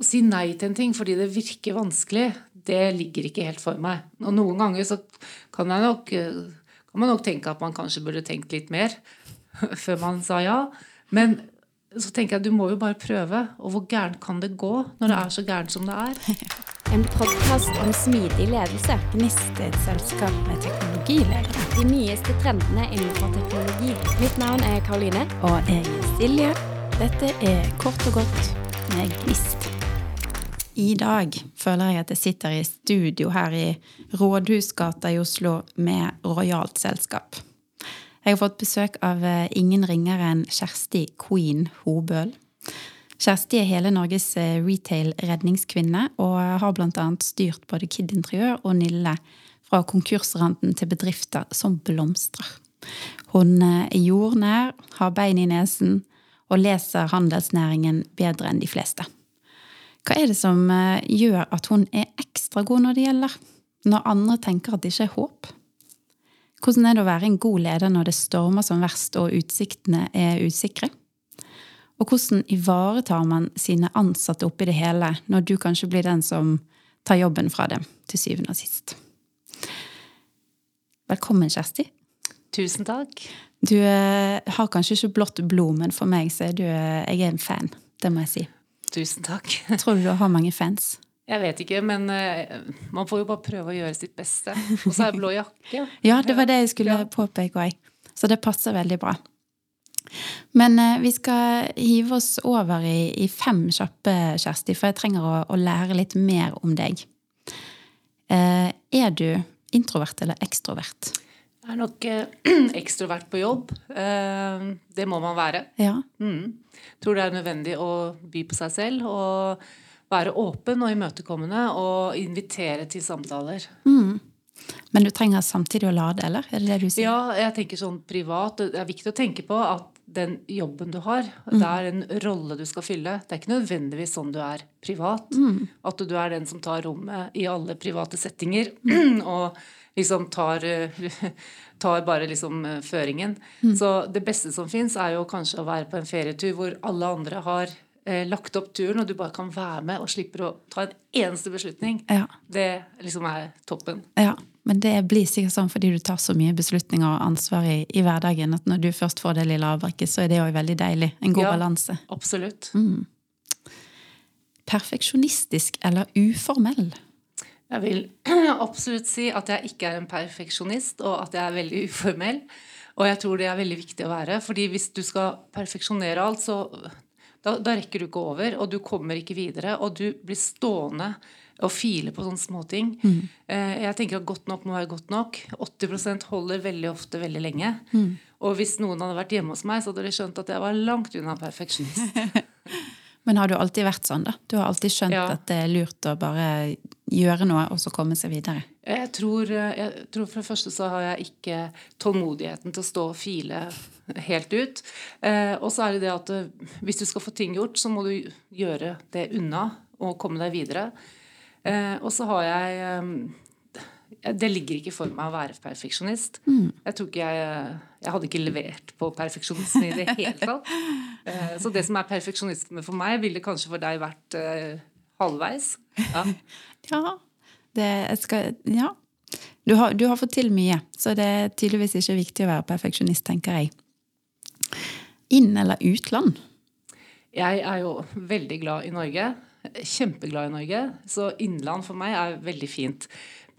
å si nei til en ting fordi det virker vanskelig, det ligger ikke helt for meg. Og noen ganger så kan, nok, kan man nok tenke at man kanskje burde tenkt litt mer før man sa ja. Men så tenker jeg at du må jo bare prøve. Og hvor gærent kan det gå når det er så gærent som det er? En podkast om smidig ledelse. Gnist et selskap med teknologiledere. De nyeste trendene innenfor teknologi. Mitt navn er Karoline. Og jeg er Silje. Dette er kort og godt med Gnist. I dag føler jeg at jeg sitter i studio her i Rådhusgata i Oslo med rojalt selskap. Jeg har fått besøk av eh, ingen ringere enn Kjersti Queen Hobøl. Kjersti er hele Norges eh, retail-redningskvinne og har bl.a. styrt både Kid Interiør og Nille fra konkursranden til bedrifter som blomstrer. Hun eh, er jordnær, har bein i nesen og leser handelsnæringen bedre enn de fleste. Hva er det som eh, gjør at hun er ekstra god når det gjelder, når andre tenker at det ikke er håp? Hvordan er det å være en god leder når det stormer som verst og utsiktene er usikre? Og hvordan ivaretar man sine ansatte oppi det hele, når du kanskje blir den som tar jobben fra dem til syvende og sist? Velkommen, Kjersti. Tusen takk. Du eh, har kanskje ikke blått blod, men for meg så er du eh, Jeg er en fan. Det må jeg si. Tusen takk. Tror du du har mange fans? Jeg vet ikke, men uh, man får jo bare prøve å gjøre sitt beste. Og så er det blå jakke. ja, det var det jeg skulle påpeke òg. Så det passer veldig bra. Men uh, vi skal hive oss over i, i fem kjappe, Kjersti, for jeg trenger å, å lære litt mer om deg. Uh, er du introvert eller ekstrovert? Jeg er nok ekstrovert på jobb. det må man være. Ja. Mm tror det er nødvendig å by på seg selv og være åpen og imøtekommende og invitere til samtaler. Mm. Men du trenger samtidig å lade, eller? Er det det du sier? Ja, jeg tenker sånn privat. Det er viktig å tenke på at den jobben du har, mm. det er en rolle du skal fylle. Det er ikke nødvendigvis sånn du er privat. Mm. At du er den som tar rommet i alle private settinger. Mm. og liksom tar, tar bare liksom eh, føringen. Mm. Så det beste som fins, er jo kanskje å være på en ferietur hvor alle andre har eh, lagt opp turen, og du bare kan være med og slipper å ta en eneste beslutning. Ja. Det liksom er toppen. Ja, men det blir sikkert sånn fordi du tar så mye beslutninger og ansvar i, i hverdagen, at når du først får det lille avbrekket, så er det òg veldig deilig. En god ja, balanse. Absolutt. Mm. Perfeksjonistisk eller uformell? Jeg vil absolutt si at jeg ikke er en perfeksjonist, og at jeg er veldig uformell. Og jeg tror det er veldig viktig å være. fordi hvis du skal perfeksjonere alt, så da, da rekker du ikke over, og du kommer ikke videre. Og du blir stående og file på sånne småting. Mm. Eh, jeg tenker at godt nok må være godt nok. 80 holder veldig ofte veldig lenge. Mm. Og hvis noen hadde vært hjemme hos meg, så hadde de skjønt at jeg var langt unna perfeksjonist. Men har du alltid vært sånn, da? Du har alltid skjønt ja. at det er lurt å bare gjøre noe, og så komme seg videre? Jeg tror, jeg tror, For det første så har jeg ikke tålmodigheten til å stå og file helt ut. Eh, og så er det det at eh, hvis du skal få ting gjort, så må du gjøre det unna og komme deg videre. Eh, og så har jeg eh, det ligger ikke for meg å være perfeksjonist. Mm. Jeg tror ikke jeg, jeg hadde ikke levert på perfeksjonisme i det hele tatt. Eh, så det som er perfeksjonisme for meg, ville kanskje for deg vært uh, halvveis. Ja. ja. Det skal Ja. Du har, du har, fått til mye, så det er tydeligvis ikke viktig å være perfeksjonist, tenker jeg. Inn- eller utland? Jeg er jo veldig glad i Norge. Kjempeglad i Norge. Så innland for meg er veldig fint.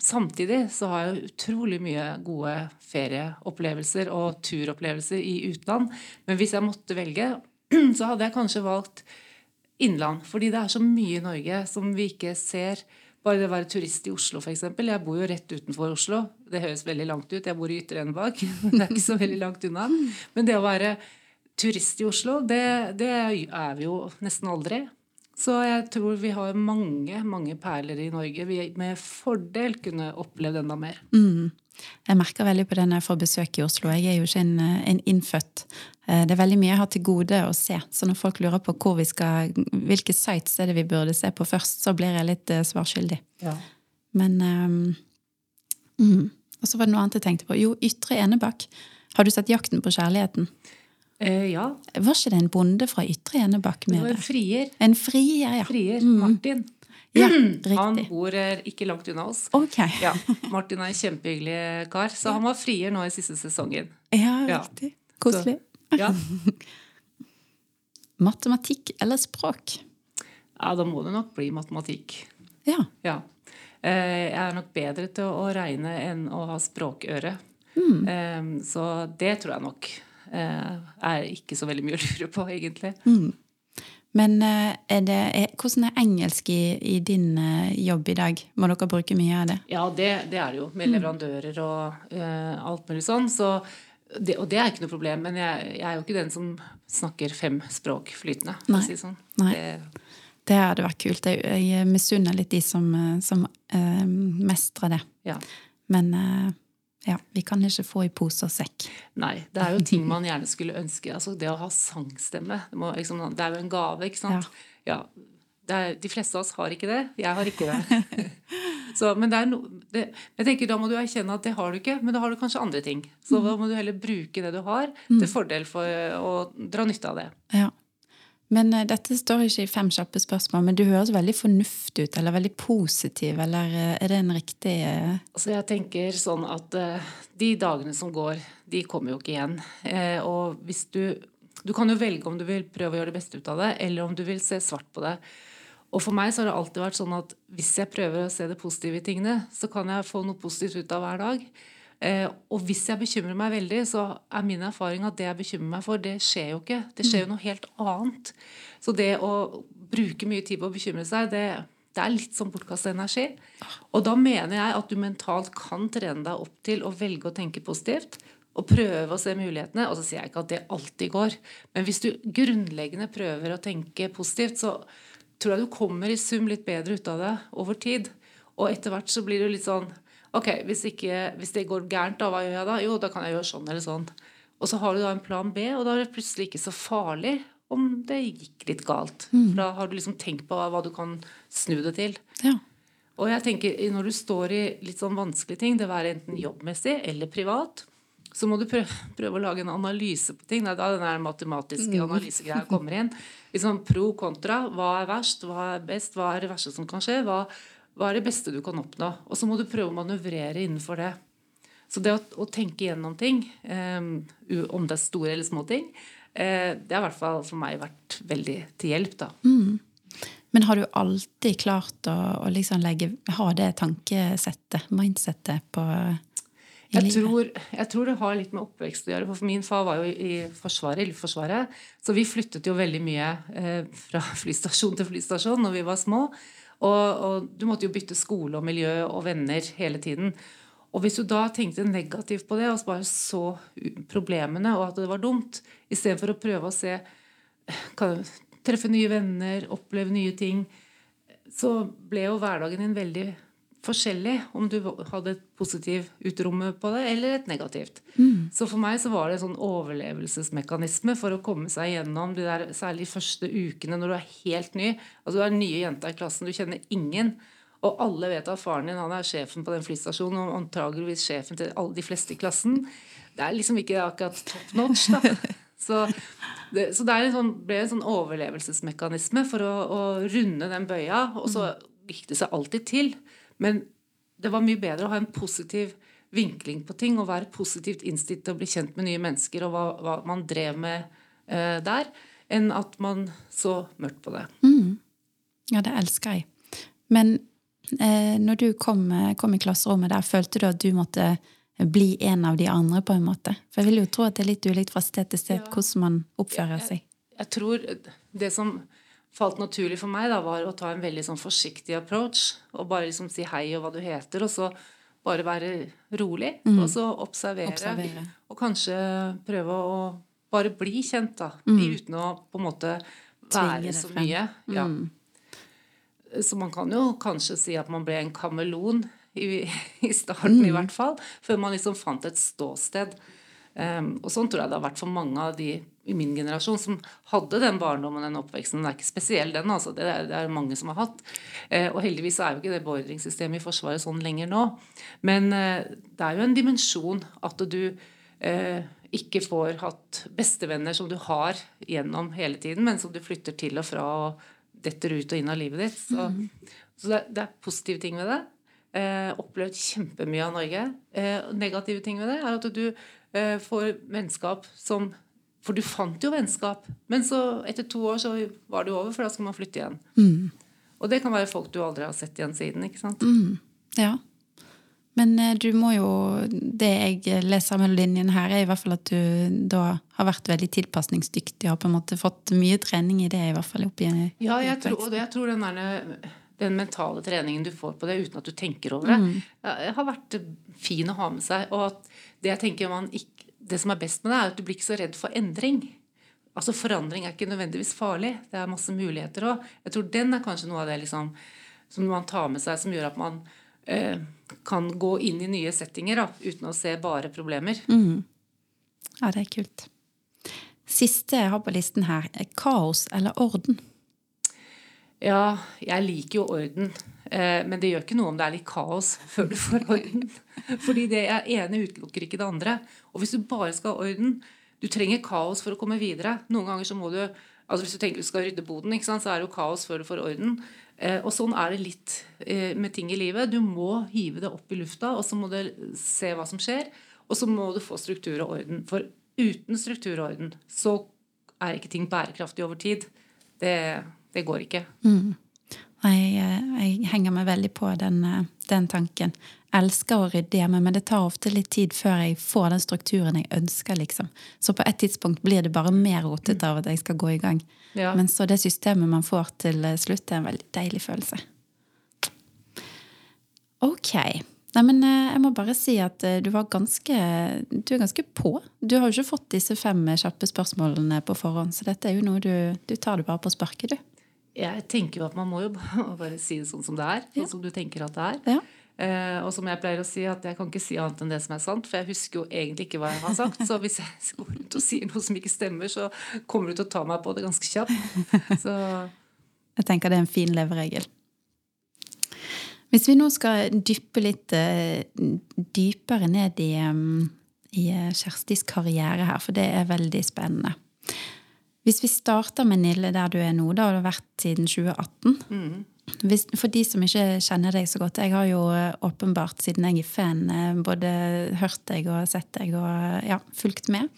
Samtidig så har jeg utrolig mye gode ferieopplevelser og turopplevelser i utland. Men hvis jeg måtte velge, så hadde jeg kanskje valgt innland. Fordi det er så mye i Norge som vi ikke ser. Bare det å være turist i Oslo, f.eks. Jeg bor jo rett utenfor Oslo. Det høres veldig langt ut. Jeg bor i Ytre Enebakk. Det er ikke så veldig langt unna. Men det å være turist i Oslo, det, det er vi jo nesten aldri. Så jeg tror vi har mange mange perler i Norge vi med fordel kunne opplevd enda mer. Mm. Jeg merker veldig på det når jeg får besøk i Oslo. Jeg er jo ikke en, en, innfødt. Eh, det er veldig mye jeg har til gode å se. Så når folk lurer på hvor vi skal, hvilke sites er det vi burde se på først, så blir jeg litt uh, svarskyldig. Ja. Men um, mm. Og så var det noe annet jeg tenkte på. Jo, Ytre Enebakk. Har du sett 'Jakten på kjærligheten'? Eh, ja. Var ikke det en bonde fra Ytre Enebakk med deg? en frier. En frier, ja. Frier. Martin. Ja, Han bor eh, ikke langt unna oss. Ok. Ja, Martin er en kjempehyggelig kar, så han var frier nå i siste sesongen. Ja, Ja. riktig. Koselig. Ja, Matematikk eller språk? ja da må det nok bli matematikk. Ja. Ja. Eh, Jeg er nok bedre til å regne enn å ha språkøre. Mm. Så det tror jeg nok er ikke så veldig mye å lure på, egentlig. Men eh, er det, er, hvordan er engelsk i, i din eh, jobb i dag? Må dere bruke mye av det? Ja, det, det er det jo, med leverandører og uh, alt mulig sånn. Så det, og det er ikke noe problem, men jeg, jeg er jo ikke den som snakker fem språk flytende. Nei. Si det sånn. Nei. Det, Det hadde vært kult. Jeg, jeg misunner litt de som, eh, som uh, mestrer det. ja. Men eh, ja, vi kan ikke få i pose og sekk. Nei, det er jo ting man gjerne skulle ønske. Altså det å ha sangstemme, det, må, liksom, det er jo en gave, ikke sant? Ja. det er, de fleste av oss har ikke det. Jeg har ikke det. Så, men no, det, jeg tenker da må du erkjenne at det har du ikke, men da har du kanskje andre ting. Så da må du heller bruke det du har, til fordel for å dra nytte av det. Ja. Men uh, dette står ikke i fem kjappe spørsmål, men du høres veldig fornuftig ut, eller veldig positiv, eller uh, er det en riktig uh... Altså jeg tenker sånn at de dagene som går, de kommer jo ikke igjen. Og hvis du Du kan jo velge om du vil prøve å gjøre det beste ut av det, eller om du vil se svart på det. Og for meg så har det alltid vært sånn at hvis jeg prøver å se det positive i tingene, så kan jeg få noe positivt ut av hver dag. Eh, og hvis jeg bekymrer meg veldig, så er min erfaring at det jeg bekymrer meg for, det skjer jo ikke. Det skjer jo noe helt annet. Så det å bruke mye tid på å bekymre seg, det, det er litt som bortkastet energi. Og da mener jeg at du mentalt kan trene deg opp til å velge å tenke positivt. Og prøve å se mulighetene. Og så sier jeg ikke at det alltid går. Men hvis du grunnleggende prøver å tenke positivt, så tror jeg du kommer i sum litt bedre ut av det over tid. Og etter hvert så blir du litt sånn Ok, hvis, ikke, hvis det går gærent, da, hva gjør jeg da? Jo, da kan jeg gjøre sånn eller sånn. Og så har du da en plan B, og da er det plutselig ikke så farlig om det gikk litt galt. For da har du liksom tenkt på hva, du kan snu det til. Ja. Og jeg tenker, når du står i litt sånn vanskelige ting, det være enten jobbmessig eller privat, så må du prøve, prøve å lage en analyse på ting. Det er da den matematiske analysegreia kommer inn. Liksom pro, kontra. Hva er verst? Hva er best? Hva er det verste som kan skje? Hva, hva er det beste du kan oppnå? Og så må du prøve å manøvrere innenfor det. Så det å, å tenke gjennom ting, um, om det er store eller små ting, uh, det har i hvert fall for meg vært veldig til hjelp, da. Men har du alltid klart å, å liksom legge, ha det tankesettet, mindsettet, på i Jeg livet? tror, jeg tror det har litt med oppvekst å gjøre. For min far var jo i Forsvaret, i Luftforsvaret. Så vi flyttet jo veldig mye eh, fra flystasjon til flystasjon når vi var små. Og, og du måtte jo bytte skole og miljø og venner hele tiden. Og hvis du da tenkte negativt på det, og bare så problemene og at det var dumt, istedenfor å prøve å se kan, Treffe nye venner, oppleve nye ting, så ble jo hverdagen din veldig forskjellig om du hadde et positivt utromme på det, eller et negativt. Så for meg så var det en sånn overlevelsesmekanisme for å komme seg gjennom de der særlig første ukene når du er helt ny. Altså Du er den nye jenta i klassen, du kjenner ingen. Og alle vet at faren din han er sjefen på den flystasjonen, og antageligvis sjefen til alle de fleste i klassen. Det er liksom ikke akkurat top notch, da. Så det, så det er en sånn, ble en sånn overlevelsesmekanisme for å, å runde den bøya, og så gikk det seg alltid til. Men det var mye bedre å ha en positiv vinkling på ting og være positivt innstilt til å bli kjent med nye mennesker og hva, hva man drev med eh, der, enn at man så mørkt på det. Ja, det elsker jeg. Men eh, når du kom, kom i klasserommet der, følte du at du måtte bli en av de andre, på en måte? For jeg vil jo tro at det er litt ulikt fra sted til sted hvordan man oppfører seg. Jeg tror det som falt naturlig for meg, da, var å ta en veldig sånn forsiktig approach. Og bare liksom si hei og hva du heter, og så bare være rolig. Og så observere, Observere. Og kanskje prøve å bare bli kjent, da. Uten å på en måte være så mye. Ja. Så man kan jo kanskje si at man ble en kameleon i, i starten, i hvert fall. Før man liksom fant et ståsted. Um, og sånn tror jeg det har vært for mange av de i min generasjon som hadde den barndommen den oppveksten. Den er ikke spesiell, den. altså. Det er det er mange som har hatt. Eh, og heldigvis er jo ikke det beordringssystemet i Forsvaret sånn lenger nå. Men eh, det er jo en dimensjon at du eh, ikke får hatt bestevenner som du har gjennom hele tiden, men som du flytter til og fra og detter ut og inn av livet ditt. Så, så det, det er positive ting ved det. Eh, opplevd kjempemye av Norge. Eh, negative ting ved det er at du eh, får vennskap som For du fant jo vennskap, men så etter to år så var det jo over, for da skal man flytte igjen. Og det kan være folk du aldri har sett igjen siden. ikke sant? Ja. Men eh, du må jo Det jeg leser mellom linjene her, er i hvert fall at du da har vært veldig tilpasningsdyktig og har på en måte fått mye trening i det, i hvert fall oppi Ja, jeg tror, og jeg tror den, der, den mentale treningen du får på det uten at du tenker over det, mm. har vært fin å ha med seg. Og at det jeg tenker man ikke, det som er best med det, er at du blir ikke så redd for endring. Altså Forandring er ikke nødvendigvis farlig. Det er masse muligheter òg. Jeg tror den er kanskje noe av det liksom, som man tar med seg, som gjør at man eh, kan gå inn i nye settinger da, uten å se bare problemer. Ja, det er kult. Siste jeg har på listen her, er kaos eller orden. Ja, jeg liker jo orden. Eh, men det gjør ikke noe om det er litt kaos før du får orden. Fordi det ene utelukker ikke det andre. Og hvis du bare skal ha orden Du trenger kaos for å komme videre. Noen ganger så må du altså Hvis du tenker du skal rydde boden, sant, så er det jo kaos før du får orden. Eh, og sånn er det litt eh, med ting i livet. Du må hive det opp i lufta, og så må du se hva som skjer. Og så må du få struktur og orden. For uten struktur og orden så er ikke ting bærekraftig over tid. Det, det går ikke. Nei, Jeg, jeg henger meg veldig på den, eh, den tanken. Elsker å rydde hjemme, men det tar ofte litt tid før jeg får den strukturen jeg ønsker. liksom. Så på et tidspunkt blir det bare mer rotete av at jeg skal gå i gang. Ja. Men så det systemet man får til eh, slutt, er en veldig deilig følelse. Ok. Nei, men eh, jeg må bare si at eh, du var ganske Du er ganske på. Du har jo ikke fått disse fem kjappe spørsmålene på forhånd, så dette er jo noe du Du tar det bare på sparket, du. Jeg tenker jo at man må jo bare si det sånn som det er. Sånn som du tenker at det er. Ja. Uh, og som jeg pleier å si, at jeg kan ikke si annet enn det som er sant. For jeg husker jo egentlig ikke hva jeg har sagt. Så hvis jeg går rundt og sier noe som ikke stemmer, så kommer du til å ta meg på det ganske kjapt. Så Jeg tenker det er en fin leveregel. Hvis vi nå skal dyppe litt uh, dypere ned i, um, i Kjerstis karriere her, for det er veldig spennende. Hvis vi starter med Nille der du er nå, da har du vært siden 2018. Hvis, for de som ikke kjenner deg så godt, jeg har jo eh, åpenbart, siden jeg er fan, eh, både hørt deg og sett deg og ja, fulgt med.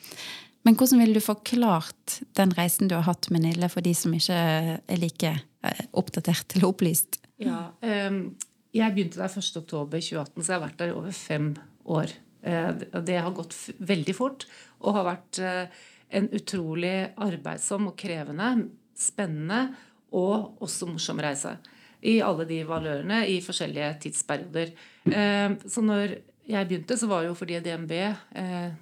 Men hvordan ville du forklart den reisen du har hatt med Nille, for de som ikke er like eh, oppdatert eller opplyst? ja. ehm, jeg begynte der 1.10.2018, så jeg har vært der i over fem år. Det- har gått veldig fort og har vært en utrolig arbeidsom og krevende, spennende og også morsom reise. I alle de valørene i forskjellige tidsperioder. Eh, Så når jeg begynte, så var det jo fordi DNB eh,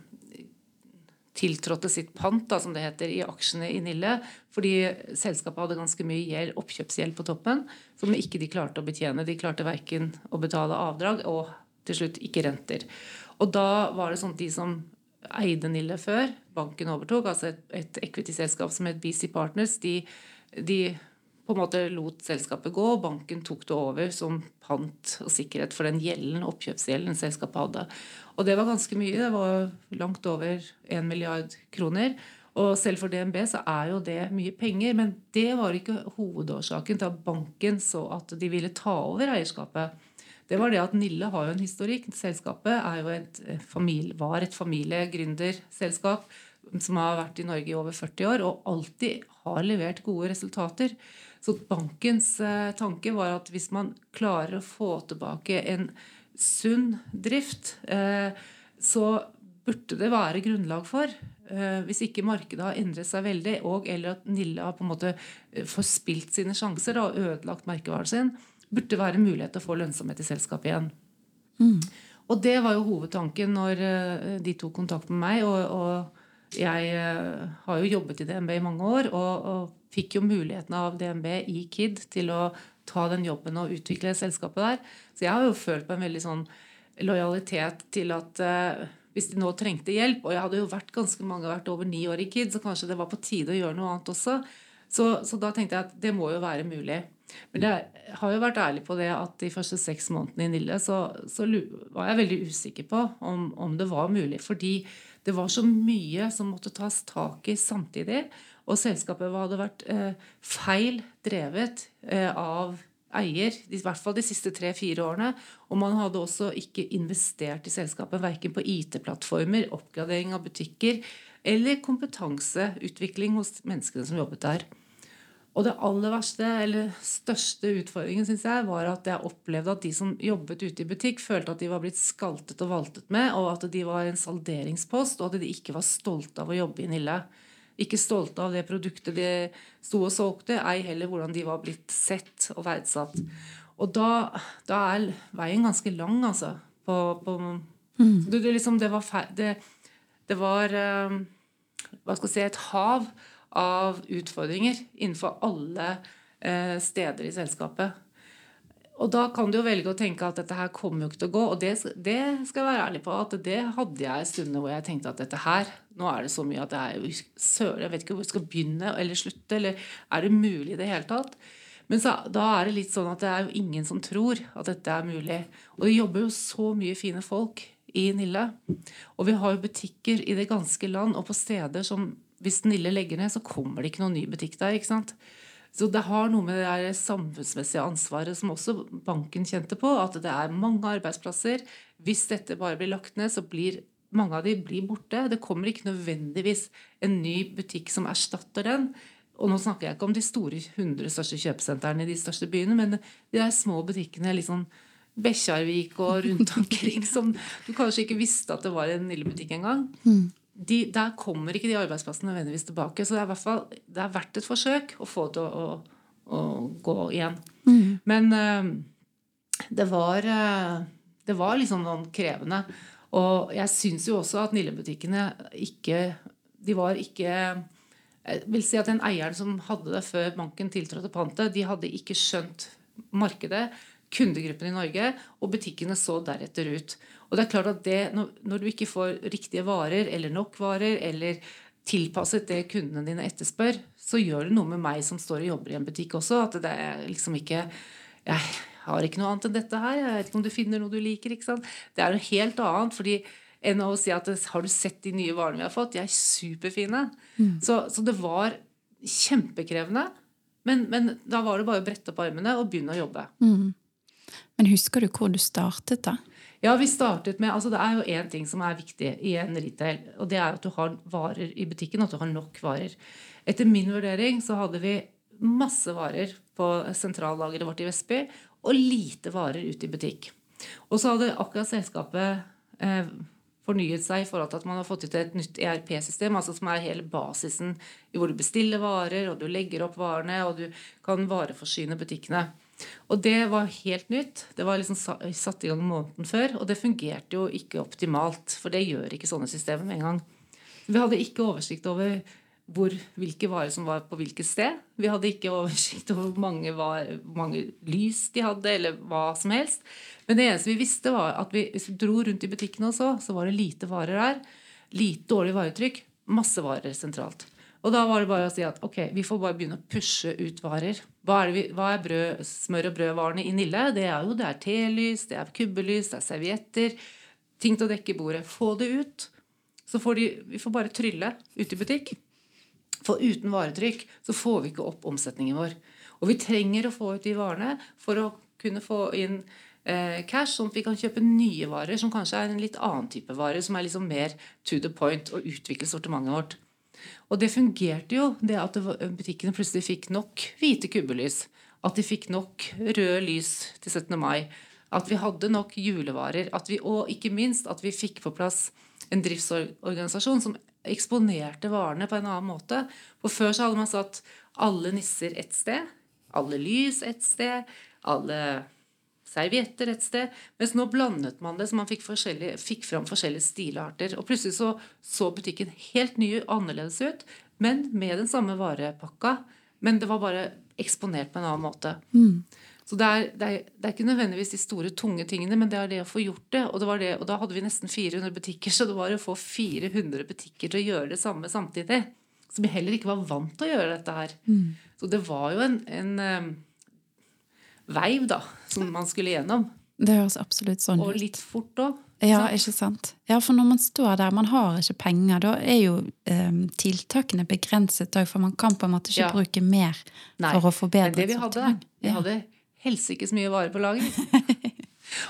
tiltrådte sitt pant, da, som det heter, i aksjene i Nille. Fordi selskapet hadde ganske mye gjeld, oppkjøpsgjeld på toppen som ikke de klarte å betjene. De klarte verken å betale avdrag og til slutt ikke renter. Og da var det sånn at de som eide Nille før banken overtok, altså et, et equity-selskap som het BC Partners, de, de på en måte lot selskapet gå, og banken tok det over som pant og sikkerhet for den gjelden, oppkjøpsgjelden selskapet hadde. Og det var ganske mye. Det var langt over 1 milliard kroner. Og selv for DNB så er jo det mye penger, men det var ikke hovedårsaken til at banken så at de ville ta over eierskapet. Det var det at Nille har jo en historikk. Selskapet et eh, familie, var et familiegründerselskap som har vært i Norge i over 40 år og alltid har levert gode resultater. Så bankens eh, tanke var at hvis man klarer å få tilbake en sunn drift, eh, så burde det være grunnlag for, hvis ikke markedet har endret seg veldig, og eller at Nille har på en måte forspilt sine sjanser og ødelagt merkevaren sin, burde være mulighet til å få lønnsomhet i selskapet igjen. Og det var jo hovedtanken når eh, de tok kontakt med meg. Og, og jeg eh, har jo jobbet i DNB i mange år og, og fikk jo muligheten av DNB i KID til å ta den jobben og utvikle selskapet der. Så jeg har jo følt på en veldig sånn lojalitet til at eh, hvis de nå trengte hjelp, og jeg hadde jo vært ganske mange, vært over ni år i KID, så kanskje det var på tide å gjøre noe annet også. Så, så da tenkte jeg at det må jo være mulig. Men jeg har jo vært ærlig på det at de første seks månedene i Nille så, så var jeg veldig usikker på om, om det var mulig. Fordi Det var så mye som måtte tas tak i samtidig. Og selskapet hadde vært eh, feil drevet eh, av eier, i hvert fall de siste tre-fire årene. Og man hadde også ikke investert i selskapet, verken på IT-plattformer, oppgradering av butikker eller kompetanseutvikling hos menneskene som jobbet der. Og det aller verste, eller største utfordringen synes jeg, var at jeg opplevde at de som jobbet ute i butikk, følte at de var blitt skaltet og valtet med, og at de var en salderingspost, og at de ikke var stolte av å jobbe i Nille. Ikke stolte av det produktet de sto og solgte, ei heller hvordan de var blitt sett og verdsatt. Og da, da er veien ganske lang, altså. På, på mm. det, det, liksom, det, var, det, det var um, Hva skal jeg si Et hav av utfordringer innenfor alle eh, steder i selskapet. Og da kan du jo velge å tenke at dette her kommer jo ikke til å gå. Og det, det skal jeg være ærlig på at det hadde jeg stunder hvor jeg tenkte at dette her Nå er det så mye at jeg, søren, jeg vet ikke hvor jeg skal begynne eller slutte. Eller er det mulig i det hele tatt? Men så, da er det litt sånn at det er jo ingen som tror at dette er mulig. Og det jobber jo så mye fine folk i Nille. Og vi har jo butikker i det ganske land og på steder som hvis den lille legger ned, så kommer det ikke noen ny butikk der. ikke sant? Så det har noe med det samfunnsmessige ansvaret som også banken kjente på, at det er mange arbeidsplasser. Hvis dette bare blir lagt ned, så blir mange av de blir borte. Det kommer ikke nødvendigvis en ny butikk som erstatter den. Og nå snakker jeg ikke om de store 100 største kjøpesentrene i de største byene, men de der små butikkene liksom Bekkjarvik og rundt omkring som du kanskje ikke visste at det var en lille butikk engang. Mm de, der kommer ikke de arbeidsplassene nødvendigvis tilbake. Så det er, hvert fall, det er verdt et forsøk å få det til å, å, å gå igjen. Mm. Men uh, det var uh, det var liksom noen krevende. Og jeg syns jo også at Nille-butikkene ikke De var ikke Jeg vil si at den eieren som hadde det før banken tiltrådte pantet, de hadde ikke skjønt markedet, kundegruppen i Norge, og butikkene så deretter ut. Og det er klart at det, når du ikke får riktige varer eller nok varer eller tilpasset det kundene dine etterspør, så gjør det noe med meg som står og jobber i en butikk også. At det er liksom ikke Jeg har ikke noe annet enn dette her. Jeg vet ikke om du finner noe du liker. ikke sant? Det er noe helt annet. fordi enn å si at har du sett de nye varene vi har fått? De er superfine. Mm. Så, så, det var kjempekrevende. Men, men, da var det bare å brette opp armene og begynne å jobbe. Mm. Men husker du hvor du startet, da? Ja, vi startet med, altså Det er jo én ting som er viktig i en retail, og det er at du har varer i butikken, at du har nok varer. Etter min vurdering så hadde vi masse varer på sentrallageret vårt i Vestby og lite varer ute i butikk. Og så hadde akkurat selskapet eh, fornyet seg i forhold til at man har fått ut et nytt ERP-system, altså som er hele basisen i hvor du bestiller varer, og du legger opp varene, og du kan vareforsyne butikkene. Og det var helt nytt. Det var liksom satt i gang måneden før. Og det fungerte jo ikke optimalt, for det gjør ikke sånne systemer med en gang. Vi hadde ikke oversikt over hvor, hvilke varer som var på hvilket sted. Vi hadde ikke oversikt over hvor mange, mange, lys de hadde, eller hva som helst. Men det eneste vi visste, var at vi, hvis vi dro rundt i butikkene også, så var det lite varer der. Lite dårlig varetrykk. Masse varer sentralt. Og da var det bare å si at ok, vi får bare begynne å pushe ut varer. Hva er, vi, hva er brød, smør- og brødvarene i Nille? Det er jo det er telys, det er kubbelys, det er servietter. Ting til å dekke bordet. Få det ut. Så får de, vi får bare trylle ut i butikk. For uten varetrykk så får vi ikke opp omsetningen vår. Og vi trenger å få ut de varene for å kunne få inn eh, cash, sånn at vi kan kjøpe nye varer som kanskje er en litt annen type varer, som er liksom mer to the point, og utvikle sortimentet vårt. Og det fungerte jo, det at butikkene plutselig fikk nok hvite kubbelys. At de fikk nok røde lys til 17. mai. At vi hadde nok julevarer. Vi, og ikke minst at vi fikk på plass en driftsorganisasjon som eksponerte varene på en annen måte. For før så hadde man satt alle nisser ett sted. Alle lys ett sted. Alle servietter et sted. Mens nå blandet man det, så man fikk, fikk fram forskjellige stilarter. Og plutselig så, så butikken helt ny og annerledes ut, men med den samme varepakka. Men det var bare eksponert på en annen måte. Mm. Så det er, det, er, det er, ikke nødvendigvis de store, tunge tingene, men det er det å få gjort det. Og, det det, og da hadde vi nesten 400 butikker, så det var å få 400 butikker til å gjøre det samme samtidig. Som heller ikke var vant til å gjøre dette her. Mm. Så det var jo en, en eh, veiv da, som man skulle gjennom. Det høres absolutt sånn ut. Og litt fort òg. Ja, ikke sant? Ja, for når man står der, man har ikke penger, da er jo eh, tiltakene begrenset òg, for man kan på en måte ikke Ja. bruke mer Nei, for å forbedre Men det vi hadde, vi Ja. hadde helsikes mye varer på lager.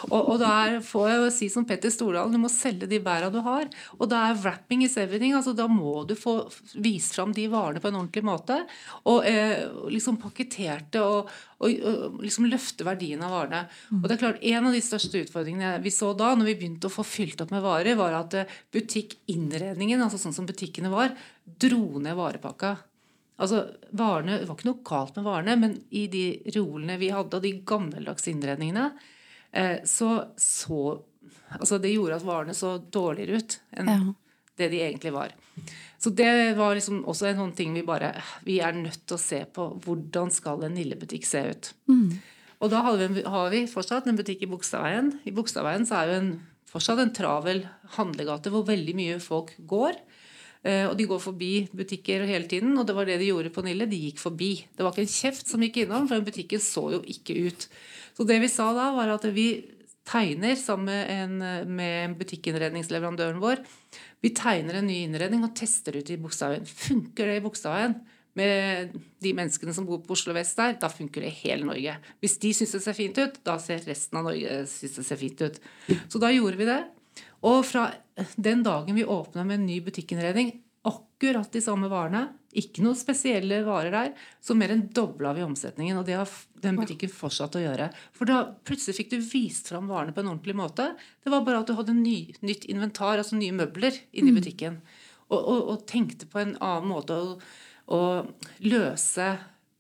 og, og da er, får jeg jo si som Petter Stordalen, du må selge de bæra du har. Og da er wrapping is everything. altså Da må du få vist fram de varene på en ordentlig måte. Og eh, liksom pakketterte og, og, og liksom løfte verdien av varene. Og det er klart, En av de største utfordringene vi så da, når vi begynte å få fylt opp med varer, var at eh, butikkinnredningen, altså sånn som butikkene var, dro ned varepakka. Altså, varene, Det var ikke noe galt med varene, men i de reolene vi hadde, og de gammeldagse innredningene, så så Altså, det gjorde at varene så dårligere ut enn Ja. det de egentlig var. Så det var liksom også en sånn ting vi bare Vi er nødt til å se på hvordan skal en Nille-butikk se ut. Og da har vi, har vi fortsatt en butikk i Bogstadveien. I Bogstadveien så er jo en, fortsatt en travel handlegate hvor veldig mye folk går. Eh, Og de går forbi butikker hele tiden, og det var det de gjorde på Nille. De gikk forbi. Det var ikke en kjeft som gikk innom, for butikken så jo ikke ut. Så det vi sa da, var at vi tegner sammen med, en, med butikkinnredningsleverandøren vår. Vi tegner en ny innredning og tester ut i Bogstadveien. Funker det i Bogstadveien? Med de menneskene som bor på Oslo vest der, da funker det i hele Norge. Hvis de syns det ser fint ut, da ser resten av Norge synes det ser fint ut. Så da gjorde vi det. Og fra den dagen vi åpna med en ny butikkinnredning, akkurat de samme varene, ikke noen spesielle varer der, så mer enn dobla vi omsetningen. Og det har den butikken fortsatt å gjøre. For da plutselig fikk du vist fram varene på en ordentlig måte. Det var bare at du hadde ny, nytt inventar, altså nye møbler, inni butikken. Og, og, og tenkte på en annen måte å, å løse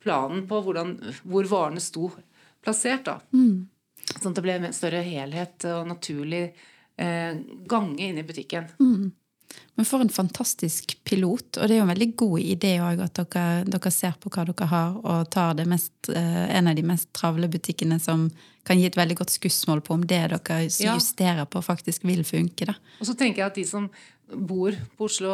planen på hvordan, hvor varene sto plassert. da. Sånn at det ble en større helhet og naturlig gange inn i butikken. Men for en fantastisk pilot, og det er jo en veldig god idé òg at dere, dere ser på hva dere har, og tar det mest, eh, en av de mest travle butikkene som kan gi et veldig godt skussmål på om det dere Ja. justerer på, faktisk vil funke. da. Og så tenker jeg at de som bor på Oslo,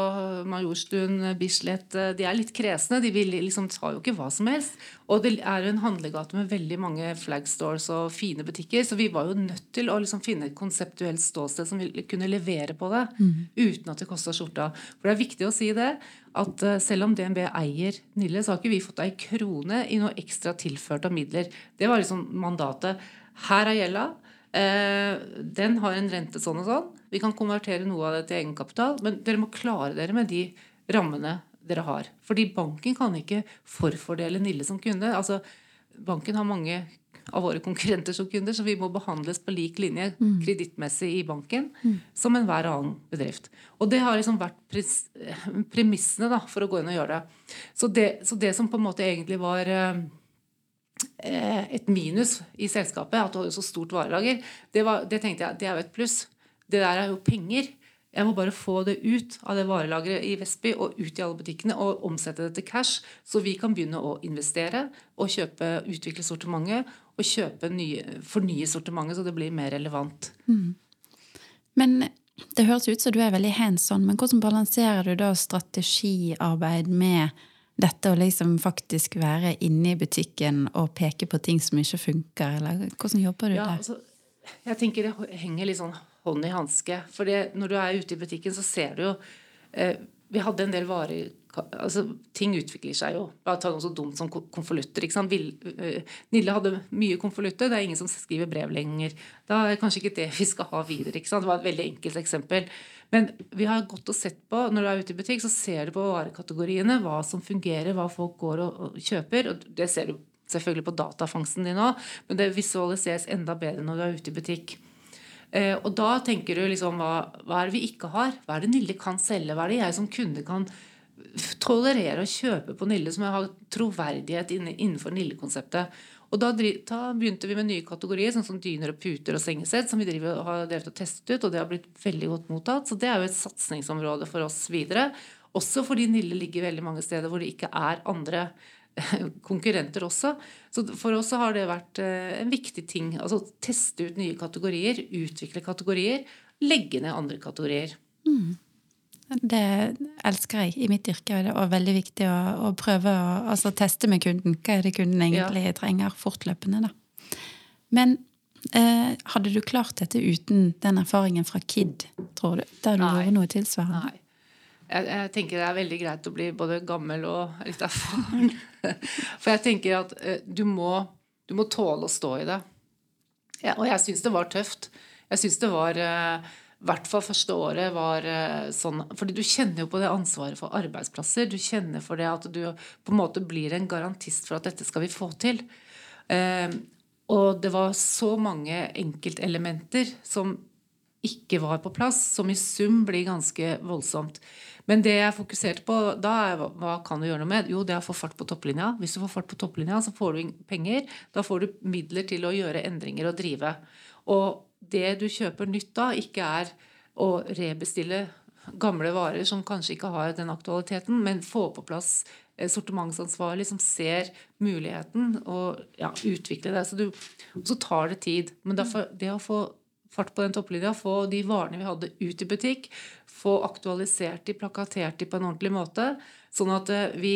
Majorstuen, Bislett, eh, de er litt kresne. De vil liksom tar jo ikke hva som helst. Og det er jo en handlegate med veldig mange flagstores og fine butikker, så vi var jo nødt til å liksom finne et konseptuelt ståsted som ville kunne levere på det, uten at det kosta skjorta. For det er viktig å si det, at eh, selv om DNB eier Nille, så har ikke vi fått ei krone i noe ekstra tilført av midler. Det var liksom mandatet. Her er gjelda. Eh, den har en rente sånn og sånn. Vi kan konvertere noe av det til egenkapital, men dere må klare dere med de rammene dere har. Fordi banken kan ikke forfordele Nille som kunde. Altså, banken har mange av våre konkurrenter som kunder, så vi må behandles på lik linje kredittmessig i banken som enhver annen bedrift. Og det har liksom vært premissene da, for å gå inn og gjøre det. Så det, så det som på en måte egentlig var eh, eh, et minus i selskapet, at du hadde så stort varelager, det, var, det tenkte jeg det er jo et pluss. Det der er jo penger. Jeg må bare få det ut av det varelageret i Vestby og ut i alle butikkene og omsette det til cash, så vi kan begynne å investere og kjøpe, utvikle sortimentet og kjøpe nye, fornye sortimentet så det blir mer relevant. Men det høres ut som du er veldig hands on, men hvordan balanserer du da strategiarbeid med dette å liksom faktisk være inne i butikken og peke på ting som ikke funker, eller hvordan jobber du Ja, der? altså, jeg tenker det henger litt sånn hånd i hanske. For når du er ute i butikken, så ser du jo eh, Vi hadde en del varer altså Ting utvikler seg jo. Bare ta noe så dumt som ko- konvolutter. eh, Nille hadde mye konvolutter. Det er ingen som skriver brev lenger. Da er det kanskje ikke det vi skal ha videre. Det var et veldig enkelt eksempel. Men vi har gått og sett på, når du er ute i butikk, så ser du på varekategoriene hva som fungerer, hva folk går og kjøper. og Det ser du selvfølgelig på datafangsten din òg, men det visualiseres enda bedre når du er ute i butikk. Eh, og da tenker du liksom hva, hva er det vi ikke har? Hva er det Nille kan selge? Hva er det jeg som kunde kan tolerere å kjøpe på Nille, som har troverdighet innenfor Nille-konseptet? Og da, da begynte vi med nye kategorier, sånn som dyner og puter og sengesett, som vi driver, har drevet og testet ut, og det har blitt veldig godt mottatt. Så det er jo et satsingsområde for oss videre. Også fordi Nille ligger veldig mange steder hvor det ikke er andre konkurrenter også. Så for oss har det vært eh, en viktig ting. Altså teste ut nye kategorier, utvikle kategorier, legge ned andre kategorier. Det elsker jeg i mitt yrke, og det er veldig viktig å, å prøve å altså, teste med kunden. Hva er det kunden egentlig trenger fortløpende, da. Men Eh, hadde du klart dette uten den erfaringen fra KID, tror du? Der du gjorde noe tilsvarende? Nei. Jeg, jeg tenker det er veldig greit å bli både gammel og litt erfaren. For jeg tenker at eh, du må, du må tåle å stå i det. Ja, og jeg syns det var tøft. Jeg syns det var eh, i hvert fall første året var eh, sånn fordi du kjenner jo på det ansvaret for arbeidsplasser. Du kjenner for det at du på en måte blir en garantist for at dette skal vi få til. Eh, og det var så mange enkeltelementer som ikke var på plass, som i sum blir ganske voldsomt. Men det jeg fokuserte på da, er hva- kan du gjøre noe med? Jo, det er å få fart på topplinja. Hvis du får fart på topplinja, så får du penger. Da får du midler til å gjøre endringer og drive. Og det du kjøper nytt da, ikke er å rebestille gamle varer som kanskje ikke har den aktualiteten, men få på plass sortimentsansvarlig som ser muligheten og ja, utvikle det. Så, du, så tar det tid. Men derfor, det å få fart på den topplinja, få de varene vi hadde ut i butikk, få aktualisert de, plakatert de på en ordentlig måte, sånn at eh, vi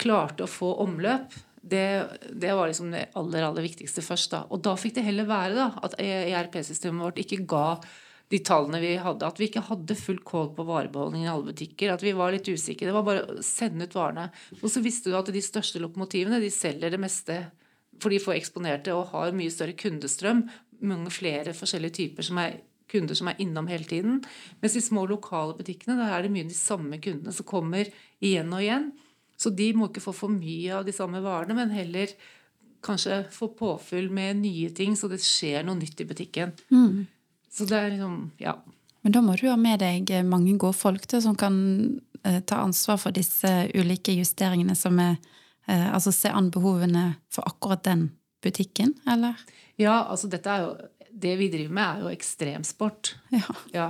klarte å få omløp. Det, det var liksom det aller aller viktigste først. da. Og da fikk det heller være da, at ERP-systemet vårt ikke ga de tallene vi hadde. At vi ikke hadde full kål på varebeholdningen i alle butikker. At vi var litt usikre. Det var bare å sende ut varene. Og så visste du at de største lokomotivene de selger det meste for de får eksponerte og har mye større kundestrøm. Mange flere forskjellige typer som er kunder som er innom hele tiden. Mens de små lokale butikkene der er det mye de samme kundene som kommer igjen og igjen. Så de må ikke få for mye av de samme varene, men heller kanskje få påfyll med nye ting, så det skjer noe nytt i butikken. Så det er liksom Ja. Men da må du ha med deg mange gode folk til, som kan eh, ta ansvar for disse ulike justeringene som er eh, Altså se an behovene for akkurat den butikken, eller? Ja, altså dette er jo Det vi driver med, er jo ekstremsport. Ja. Ja,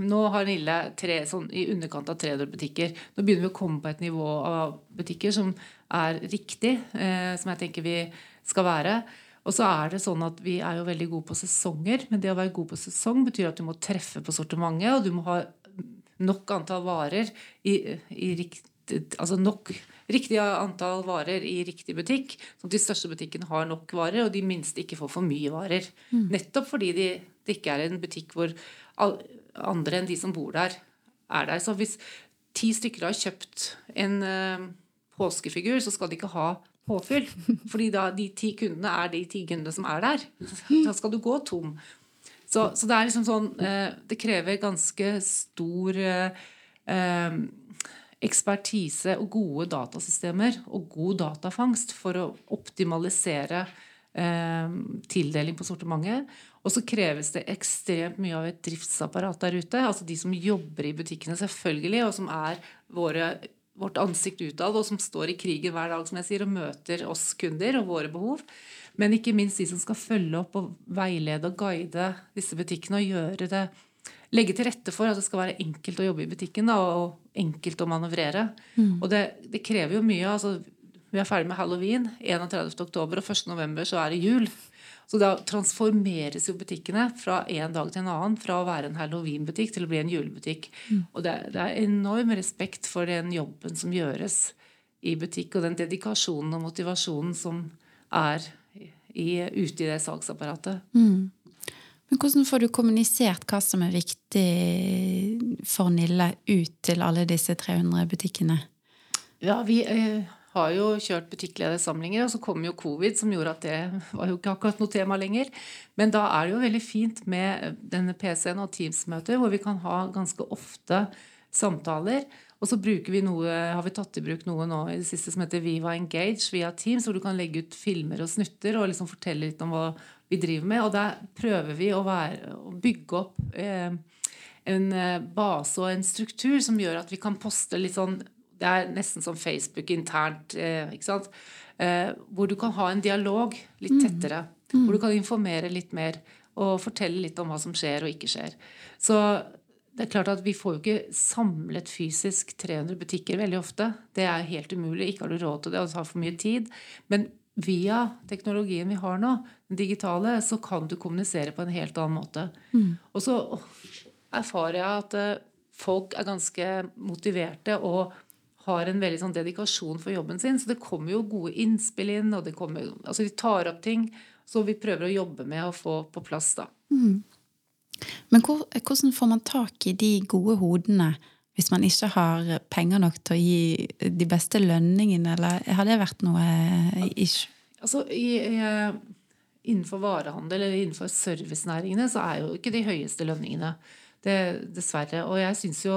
Nå har Nille tre, sånn, i underkant av 300 butikker. Nå begynner vi å komme på et nivå av butikker som er riktig, eh, som jeg tenker vi skal være. Og så er det sånn at vi er jo veldig gode på sesonger, men det å være god på sesong betyr at du må treffe på sortimentet, og du må ha nok antall varer i, i rikt, altså nok riktig antall varer i riktig butikk. Sånn at de største butikkene har nok varer, og de minste ikke får for mye varer. Nettopp fordi de, det ikke er en butikk hvor andre enn de som bor der, er der. Så hvis ti stykker har kjøpt en uh, påskefigur, så skal de ikke ha påfyll. Fordi da de ti kundene er de ti kundene som er der. Da skal du gå tom. Så, så det er liksom sånn uh, Det krever ganske stor eh, ekspertise og gode datasystemer og god datafangst for å optimalisere eh, tildeling på sortimentet. Og så kreves det ekstremt mye av et driftsapparat der ute. Altså de som jobber i butikkene, selvfølgelig, og som er våre, vårt ansikt utad, og som står i krigen hver dag som jeg sier, og møter oss kunder og våre behov. Men ikke minst de som skal følge opp og veilede og guide disse butikkene og gjøre det legge til rette for at det skal være enkelt å jobbe i butikken da, og enkelt å manøvrere. Og det, det krever jo mye. altså Vi er ferdig med halloween 31. oktober, og 1. november så er det jul. Så da transformeres jo butikkene fra en dag til en annen. Fra å være en halloweenbutikk til å bli en julebutikk. Og det, det er enorm respekt for den jobben som gjøres i butikk, og den dedikasjonen og motivasjonen som er i, ute i det salgsapparatet. Men hvordan får du kommunisert hva som er viktig for Nille ut til alle disse 300 butikkene? Ja, vi eh, har jo kjørt butikkledersamlinger, og så kom jo covid, som gjorde at det var jo ikke akkurat noe tema lenger. Men da er det jo veldig fint med denne PC-en og Teams-møter, hvor vi kan ha ganske ofte samtaler. Og så vi noe, har vi tatt i bruk noe nå i det siste som heter Viva Engage via Teams, hvor du kan legge ut filmer og snutter og liksom fortelle litt om hva vi driver med. Og der prøver vi å, være, å bygge opp eh, en eh, base og en struktur som gjør at vi kan poste litt sånn Det er nesten som Facebook internt, eh, ikke sant? Eh, hvor du kan ha en dialog litt tettere. Hvor du kan informere litt mer og fortelle litt om hva som skjer og ikke skjer. Så det er klart at Vi får jo ikke samlet fysisk 300 butikker veldig ofte. Det er helt umulig. Ikke har du råd til det, og det tar for mye tid. Men via teknologien vi har nå, den digitale, så kan du kommunisere på en helt annen måte. Og så erfarer jeg at eh, folk er ganske motiverte og har en veldig sånn dedikasjon for jobben sin. Så det kommer jo gode innspill inn, og det kommer, altså de tar opp ting. Så vi prøver å jobbe med å få på plass, da. Men hvordan får man tak i de gode hodene hvis man ikke har penger nok til å gi de beste lønningene, eller har det vært noe ish? Altså, i, i, innenfor varehandel eller innenfor servicenæringene så er jo ikke de høyeste lønningene. Det, dessverre. Og jeg syns jo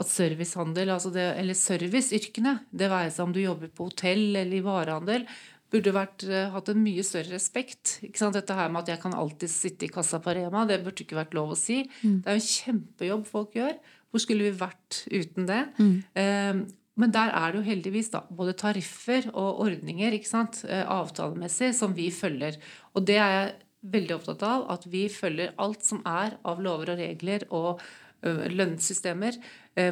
at servicehandel, altså det, eller serviceyrkene, det være seg om du jobber på hotell eller i varehandel, burde vært, uh, hatt en mye større respekt. Ikke sant? Dette her med at jeg kan alltid sitte i kassa på Rema, det burde ikke vært lov å si. Mm. Det er jo en kjempejobb folk gjør. Hvor skulle vi vært uten det? Mm. Uh, men der er det jo heldigvis da, både tariffer og ordninger uh, avtalemessig som vi følger. Og det er jeg veldig opptatt av. At vi følger alt som er av lover og regler og lønnssystemer.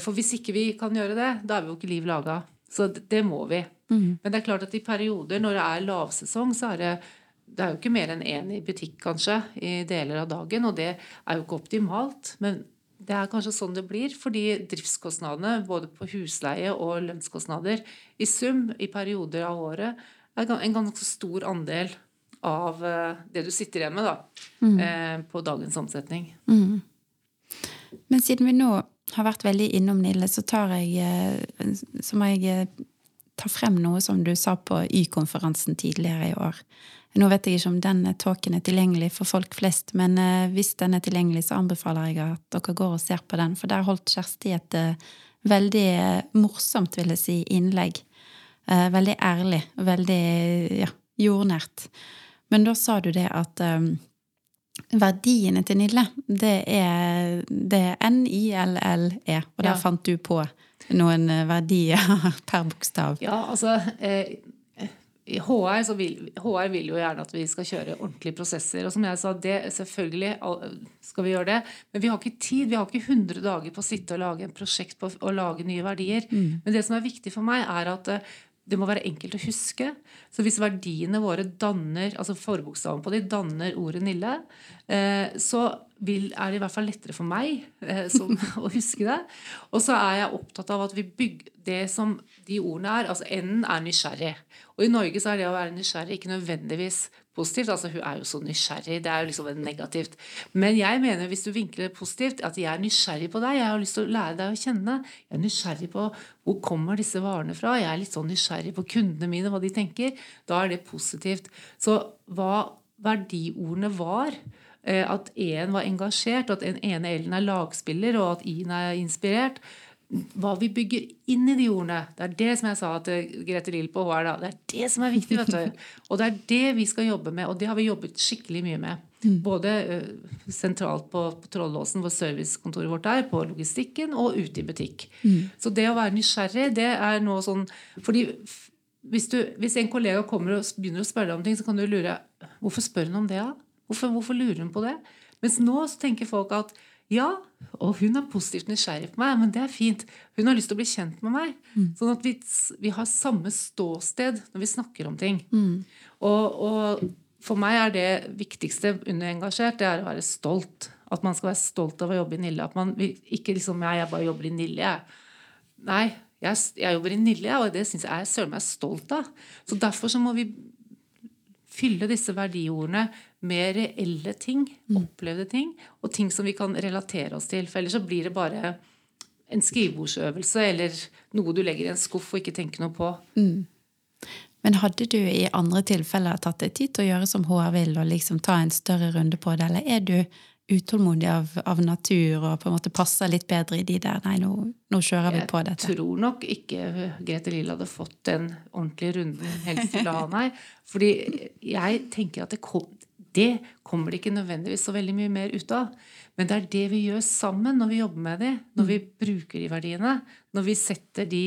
For hvis ikke vi kan gjøre det, da er vi jo ikke liv laga. Så det må vi. Mm. Men det er klart at i perioder når det er lavsesong, så er det det er jo ikke mer enn én i butikk, kanskje, i deler av dagen. Og det er jo ikke optimalt. Men det er kanskje sånn det blir, fordi driftskostnadene både på husleie og lønnskostnader i sum i perioder av året er en ganske stor andel av eh, det du sitter igjen med da, mm. Eh, på dagens omsetning. Mm. Men siden vi nå har vært veldig innom Nille, så, tar jeg, eh, så må jeg ta frem noe som du sa på Y-konferansen tidligere i år. Nå vet jeg ikke om den talken er tilgjengelig for folk flest, men eh, hvis den er tilgjengelig, så anbefaler jeg at dere går og ser på den. For der holdt Kjersti et uh, veldig uh, morsomt, vil jeg si, innlegg. Veldig ærlig. Veldig ja, jordnært. Men da sa du det at um, verdiene til Nille, det er, det er N-I-L-L-E, og der ja. fant du på noen eh, verdier per bokstav? Ja, altså eh, HR, vil, HR vil jo gjerne at vi skal kjøre ordentlige prosesser. Og som jeg sa, det, selvfølgelig skal vi gjøre det. Men vi har ikke tid. Vi har ikke 100 dager på å sitte og lage en prosjekt på å lage nye verdier. Mm. Men det som er viktig for meg, er at eh, det må være enkelt å huske. Så hvis verdiene våre danner, altså forbokstaven på de danner ordet Nille, eh, så vil, er det i hvert fall lettere for meg eh, som, å huske det. Og så er jeg opptatt av at vi bygger det som de ordene er. Altså N-en er nysgjerrig. Og i Norge så er det å være nysgjerrig ikke nødvendigvis positivt. Altså hun er jo så nysgjerrig. Det er jo liksom negativt. Men jeg mener hvis du vinkler positivt, at jeg er nysgjerrig på deg. Jeg har lyst til å lære deg å kjenne. Jeg er nysgjerrig på hvor kommer disse varene fra. Jeg er litt sånn nysgjerrig på kundene mine, hva de tenker. Da er det positivt. Så hva verdiordene var at at en var engasjert, at den ene Ellen er lagspiller, og at I-en er inspirert hva vi bygger inn i de ordene. Det er det som jeg sa til Grete Lill på HR. da, Det er det som er viktig. vet du. Og det er det vi skal jobbe med, og det har vi jobbet skikkelig mye med. Mm. Både uh, sentralt på, på Trollåsen, hvor servicekontoret vårt er, på logistikken og ute i butikk. Mm. Så det å være nysgjerrig, det er noe sånn fordi hvis, du, hvis, en kollega kommer og begynner å spørre deg om ting, så kan du lure hvorfor spør hun om det. da? Hvorfor, hvorfor lurer hun på det? Mens nå så tenker folk at ja, og hun er positivt nysgjerrig på meg, men det er fint. Hun har lyst til å bli kjent med meg. Mm. Sånn at vi, vi, har samme ståsted når vi snakker om ting. Mm. Og, og, for meg er det viktigste under engasjert, det er å være stolt. At man skal være stolt av å jobbe i Nille. At man ikke liksom jeg, jeg bare jobber i Nille, jeg. Nei, jeg, jeg jobber i Nille, og det syns jeg jeg søren meg stolt av. Så derfor så må vi fylle disse verdiordene med reelle ting, mm. opplevde ting, og ting som vi kan relatere oss til. For ellers så blir det bare en skrivebordsøvelse eller noe du legger i en skuff og ikke tenker noe på. Mm. Men hadde du i andre tilfeller tatt deg tid til å gjøre som HR vil, og liksom ta en større runde på det, eller er du utålmodig av, av, natur og på en måte passer litt bedre i de der Nei, nå, nå kjører vi på dette. Jeg tror nok ikke Grete Lill hadde fått den ordentlige runden helst til å ha, nei. Fordi jeg tenker at det, kom, det kommer det ikke nødvendigvis så veldig mye mer ut av. Men det er det vi gjør sammen når vi jobber med de, når vi bruker de verdiene, når vi setter de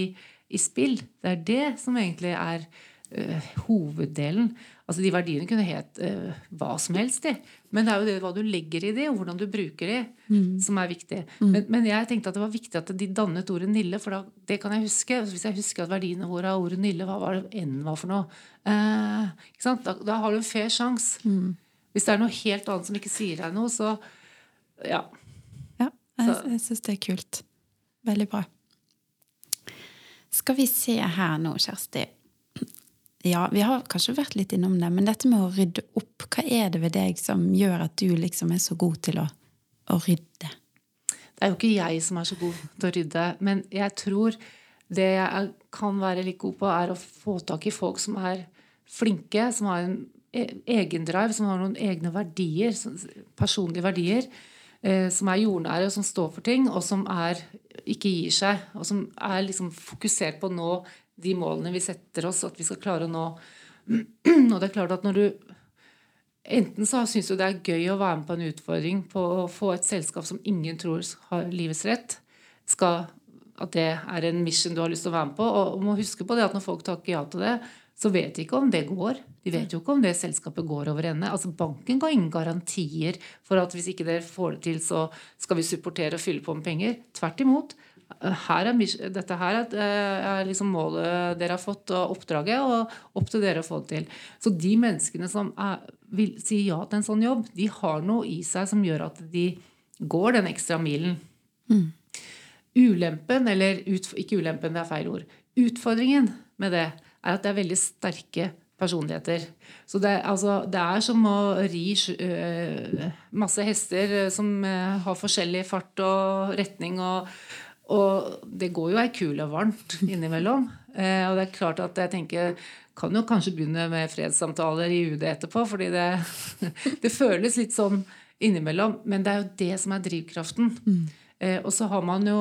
i spill. Det er det som egentlig er øh, hoveddelen. Altså De verdiene kunne het øh, hva som helst, de. Men det er jo det hva du legger i de, og hvordan du bruker de, mm. som er viktig. Mm. Men, men, jeg tenkte at det var viktig at de dannet ordet Nille, for da, det kan jeg huske. Hvis jeg husker at verdiene våre av ordet Nille, hva var det enn var for noe? Uh, da, da, har du en fair sjanse. Mm. Hvis det er noe helt annet som ikke sier deg noe, så ja. Ja, jeg, jeg syns det er kult. Veldig bra. Skal vi se her nå, Kjersti Ja, vi har kanskje vært litt innom det, men dette med å rydde opp, hva er det ved deg som gjør at du liksom er så god til å, å rydde? Det er jo ikke jeg som er så god til å rydde, men jeg tror det jeg kan være litt god på, er å få tak i folk som er flinke, som har en egendrive, som har noen egne verdier, personlige verdier, eh, som er jordnære, og som står for ting, og som er, ikke gir seg. Og som er liksom fokusert på å nå de målene vi setter oss, at vi skal klare å nå. Og det er klart at når du Enten så syns du det er gøy å være med på en utfordring på å få et selskap som ingen tror har livets rett, skal, at det er en mission du har lyst til å være med på. Og må huske på det at når folk takker ja til det, så vet de ikke om det går. De vet jo ikke om det selskapet går over ende. Altså Banken ga ingen garantier for at hvis ikke dere får det til, så skal vi supportere og fylle på med penger. Tvert imot. Her er, dette her er liksom målet dere har fått, og oppdraget, og opp til dere å få det til. Så de menneskene som er, vil si ja til en sånn jobb, de har noe i seg som gjør at de går den ekstra milen. Mm. Ulempen, eller ut, ikke ulempen, det er feil ord. Utfordringen med det er at det er veldig sterke personligheter. Så det, altså, det er som å ri uh, masse hester uh, som uh, har forskjellig fart og retning. Og, og det går jo ei kule varmt innimellom. og det er klart at jeg tenker kan jo kanskje begynne med fredssamtaler i UD etterpå, fordi det, det føles litt sånn innimellom. Men det er jo det som er drivkraften. Mm. og så har man jo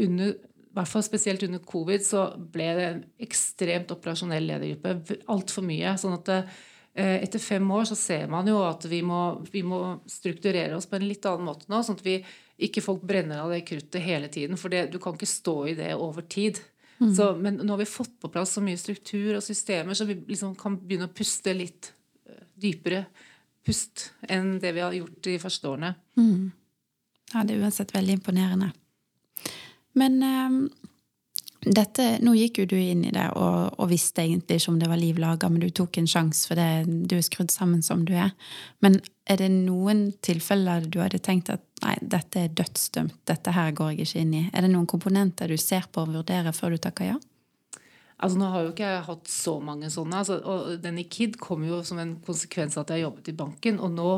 under hvert fall spesielt under covid, så ble det en ekstremt operasjonell ledergruppe. Altfor mye. sånn at eh, etter fem år så ser man jo at vi må, vi må, strukturere oss på en litt annen måte nå. sånn at vi ikke folk brenner av det kruttet hele tiden. For det, du kan ikke stå i det over tid. Mm. Så, men nå har vi fått på plass så mye struktur og systemer, så vi liksom kan begynne å puste litt eh, dypere pust enn det vi har gjort de første årene. Mm. Ja, det er uansett veldig imponerende. Men um, dette, nå gikk jo du inn i det og, og, visste egentlig ikke om det var liv laga, men du tok en sjanse for det du er skrudd sammen som du er. Men er det noen tilfeller du hadde tenkt at nei, dette er dødsdømt, dette her går jeg ikke inn i? Er det noen komponenter du ser på og vurderer før du takker ja? Altså Nå har jo ikke jeg hatt så mange sånne. Altså, og den i KID kom jo som en konsekvens av at jeg jobbet i banken. Og nå,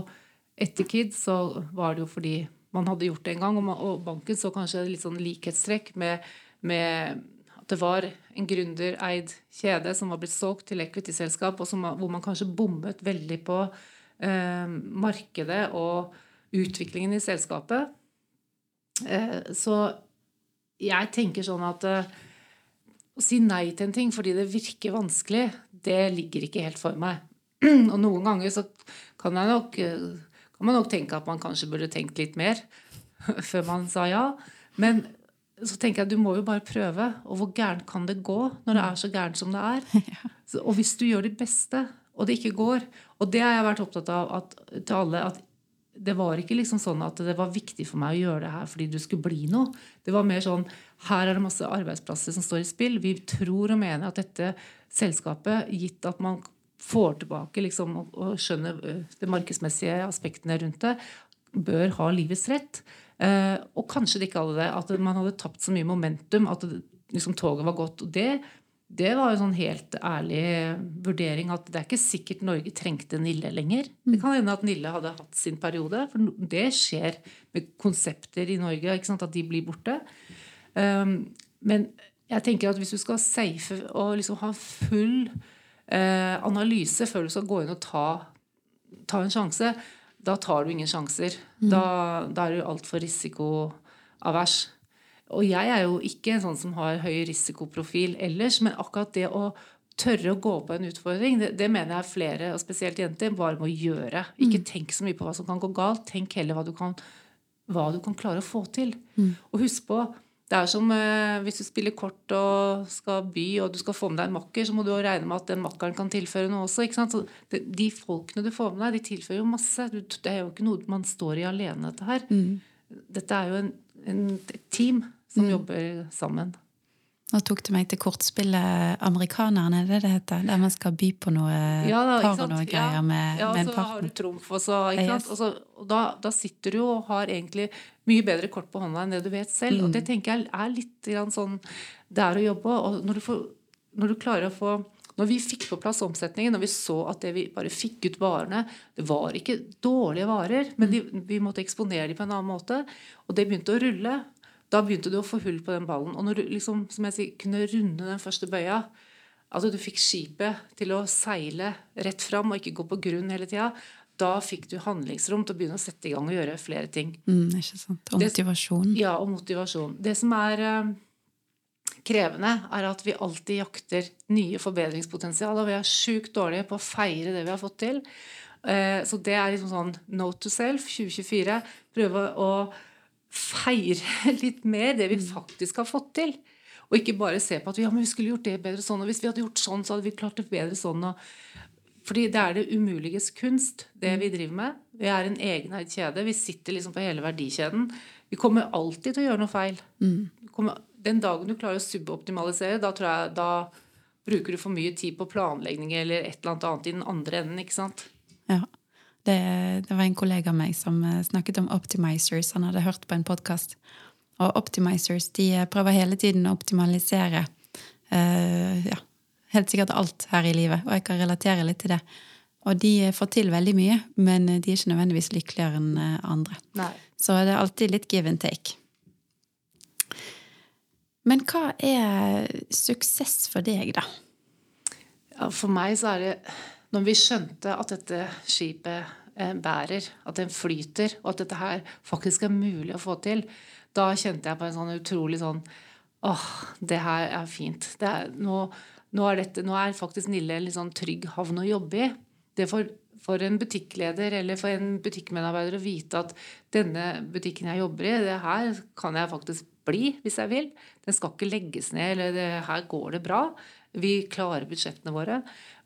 etter KID, så var det jo fordi man hadde gjort det en gang. Og, banken så kanskje litt sånn likhetstrekk med, med at det var en gründereid kjede som var blitt solgt til equity-selskap, hvor man kanskje bommet veldig på eh, markedet og utviklingen i selskapet. Eh, så jeg tenker sånn at eh, å si nei til en ting fordi det virker vanskelig, det ligger ikke helt for meg. Og noen ganger så kan jeg nok eh, kan man nok tenke at man kanskje burde tenkt litt mer før man sa ja. Men så tenker jeg du må jo bare prøve. Og hvor gærent kan det gå når det er så gærent som det er? Så, og hvis du gjør ditt beste, og det ikke går Og det har jeg vært opptatt av at, til alle. at det var ikke liksom sånn at det var viktig for meg å gjøre det her fordi du skulle bli noe. Det var mer sånn her er det masse arbeidsplasser som står i spill. Vi tror og mener at dette selskapet, gitt at man får tilbake liksom, og, og skjønner øh, de markedsmessige aspektene rundt det, bør ha livets rett. Eh, og kanskje det ikke hadde det, at man hadde tapt så mye momentum at det, liksom, toget var gått. og det det var en sånn helt ærlig vurdering at det er ikke sikkert Norge trengte Nille lenger. Det kan hende at Nille hadde hatt sin periode. For det skjer med konsepter i Norge, at de blir borte. Um, men jeg tenker at hvis du skal safe og liksom ha full eh, analyse før du skal gå inn og ta, ta en sjanse, da tar du ingen sjanser. Mm. Da, da, er du altfor risikoavers. Og jeg er jo ikke en sånn som har høy risikoprofil ellers, men akkurat det å tørre å gå på en utfordring, det, det mener jeg flere, og spesielt jenter, bare må gjøre. Ikke mm. tenk så mye på hva som kan gå galt. Tenk heller hva du kan, hva du kan klare å få til. Mm. Og husk på det er som eh, hvis du spiller kort og skal by, og du skal få med deg en makker, så må du regne med at den makkeren kan tilføre noe også. ikke sant? Så det, de folkene du får med deg, de tilfører jo masse. Det er jo ikke noe man står i alene, dette her. Mm. Dette er jo en, en, et team som mm. jobber sammen. Nå tok du meg til kortspillet 'Amerikanerne', det det heter? Der man skal by på noe ja, da, par og noe greier ja. med, ja, med en partner. Ja, så har du trumf, og så, ikke sant? Og, så, og da, da, sitter du og har egentlig mye bedre kort på hånda enn det du vet selv. Mm. Og det tenker jeg er litt sånn det er å jobbe. Og når du, får, når du klarer å få Når vi fikk på plass omsetningen, når vi så at det vi bare fikk ut varene Det var ikke dårlige varer, men de, vi måtte eksponere dem på en annen måte. Og det begynte å rulle. Da begynte du å få hull på den ballen. Og når du liksom, som jeg sier, kunne runde den første bøya Altså du fikk skipet til å seile rett fram og ikke gå på grunn hele tida. Da fikk du handlingsrom til å begynne å sette i gang og gjøre flere ting. Mm, ikke sant. Og Det- motivasjon. Ja, og motivasjon. Det som er eh, krevende, er at vi alltid jakter nye forbedringspotensial, og vi er sjukt dårlige på å feire det vi har fått til. Eh, Så det er liksom sånn note to self 2024. Prøve å feire litt mer det vi faktisk har fått til. Og ikke bare se på at ja, men vi skulle gjort det bedre sånn, og hvis vi hadde gjort sånn, så hadde vi klart det bedre sånn. Fordi det er det umuliges kunst, det vi driver med. Vi er en egeneid kjede. Vi sitter liksom på hele verdikjeden. Vi kommer alltid til å gjøre noe feil. Mm. Den dagen du klarer å suboptimalisere, da tror jeg da bruker du for mye tid på planlegging eller et eller annet annet i den andre enden. ikke sant? Ja. Det, det var en kollega av meg som eh, snakket om optimizers. Han hadde hørt på en podkast. Og optimizers de eh, prøver hele tiden å optimalisere uh, ja, helt sikkert alt her i livet. Og jeg kan relatere litt til det. Og de får til veldig mye, men de er ikke nødvendigvis lykkeligere enn andre. Nei. Så det er alltid litt give and take. Men hva er suksess for deg, da? Ja, for meg så er det Når vi skjønte at dette skipet eh, bærer, at den flyter, og at dette her faktisk er mulig å få til, da kjente jeg på en sånn utrolig sånn Åh, det her er fint. Er, nå, nå, er dette, nå er faktisk Nille en litt sånn trygg havn å jobbe i. Det for, for en butikkleder eller for en butikkmedarbeider å vite at denne butikken jeg jobber i, det her kan jeg faktisk bli hvis jeg vil. Den skal ikke legges ned, eller det, her går det bra. Vi klarer budsjettene våre.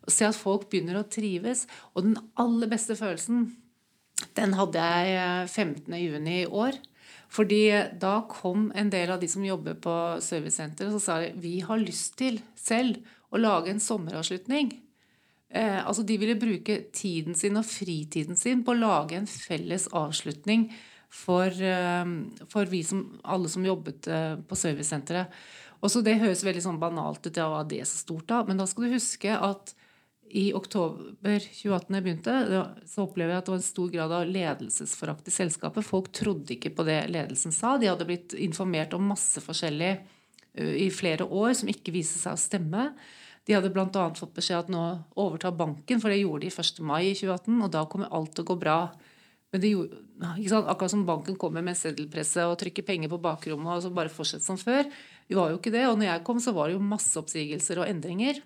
Se at folk begynner å trives. Og den aller beste følelsen, den hadde jeg eh, 15. juni i år. Fordi da kom en del av de som jobber på servicesenteret, og sa de, vi har lyst til selv å lage en sommeravslutning. Eh, altså De ville bruke tiden sin og fritiden sin på å lage en felles avslutning for, eh, for som, alle som jobbet eh, på servicesenteret. Så Det høres veldig sånn banalt ut, ja, hva er det så stort da? Men da skal du huske at i oktober 2018 jeg begynte, så opplever jeg at det var en stor grad av ledelsesforakt i selskapet. Folk trodde ikke på det ledelsen sa. De hadde blitt informert om masse forskjellig i flere år som ikke viste seg å stemme. De hadde bl.a. fått beskjed at nå overtar banken, for det gjorde de 1. mai i 2018, og da kommer alt til å gå bra. Men det gjorde? Akkurat som banken kommer med seddelpresse og trykker penger på bakrommet og så bare fortsetter som før. Vi var jo ikke det. Og når jeg kom, så var det jo masse oppsigelser og endringer.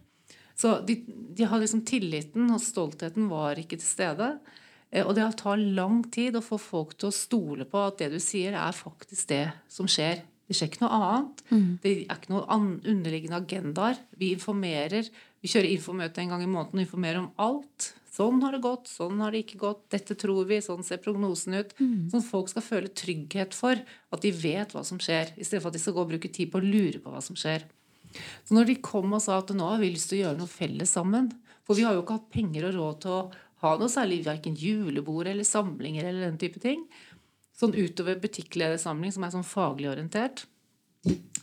Så de, de har liksom tilliten og stoltheten var ikke til stede. Eh, Og det tar lang tid å få folk til å stole på at det du sier, er faktisk det som skjer. Det skjer ikke noe annet. Det er ikke noen underliggende agendaer. Vi informerer. Vi kjører informøte en gang i måneden og informerer om alt. Sånn har det gått, sånn har det ikke gått, dette tror vi, sånn ser prognosen ut. Sånn at folk skal føle trygghet for at de vet hva som skjer, i stedet for at de skal gå og bruke tid på å lure på hva som skjer. Så når de kom og sa at nå har vi lyst til å gjøre noe felles sammen For vi har jo ikke hatt penger og råd til å ha noe særlig verken julebord eller samlinger eller den type ting. Sånn utover butikkledersamling som er sånn faglig orientert.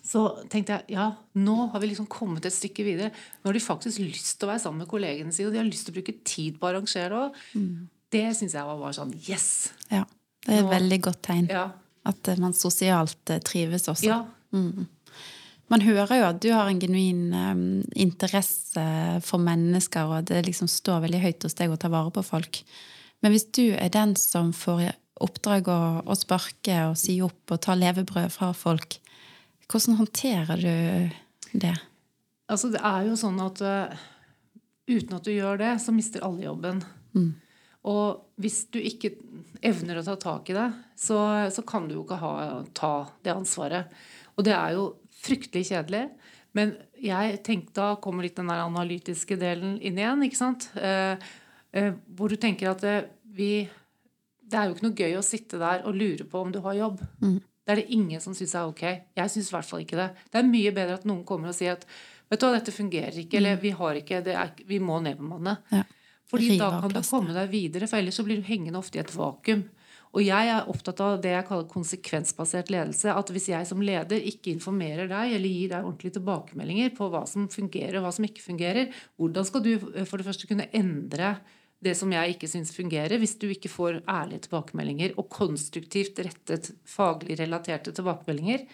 Så tenkte jeg ja, nå har vi liksom kommet et stykke videre. Nå har de faktisk lyst til å være sammen med kollegene sine, og de har lyst til å bruke tid på å arrangere òg. Det syns jeg var, var sånn yes! Ja, det er et Nå- veldig godt tegn. Ja. At eh, man sosialt eh, trives også. ja. Man hører jo at du har en genuin um, interesse for mennesker, og det liksom står veldig høyt hos deg å ta vare på folk. Men hvis du er den som får oppdrag å, å sparke og si opp og ta levebrød fra folk, hvordan håndterer du det? Altså, det er jo sånn at uh, uten at du gjør det, så mister alle jobben. Og hvis du ikke evner å ta tak i det, så, så kan du jo ikke ha, ta det ansvaret. Og det er jo fryktelig kjedelig. Men jeg tenkte, da kommer litt den der analytiske delen inn igjen. ikke sant? Eh, eh, hvor du tenker at eh, vi Det er jo ikke noe gøy å sitte der og lure på om du har jobb. Det er det ingen som syns er ok. Jeg syns i hvert fall ikke det. Det er mye bedre at noen kommer og sier at vet du hva, dette fungerer ikke, eller vi har ikke, det er, vi må nedbemanne. Ja. Fordi da kan du komme deg videre, for ellers så blir du hengende ofte i et vakuum. Og jeg er opptatt av det jeg kaller konsekvensbasert ledelse. At hvis jeg som leder ikke informerer deg eller gir deg ordentlige tilbakemeldinger på hva som fungerer og hva som ikke fungerer, hvordan skal du eh, for det første kunne endre det som jeg ikke syns fungerer, hvis du ikke får ærlige tilbakemeldinger og konstruktivt rettet, faglig relaterte tilbakemeldinger.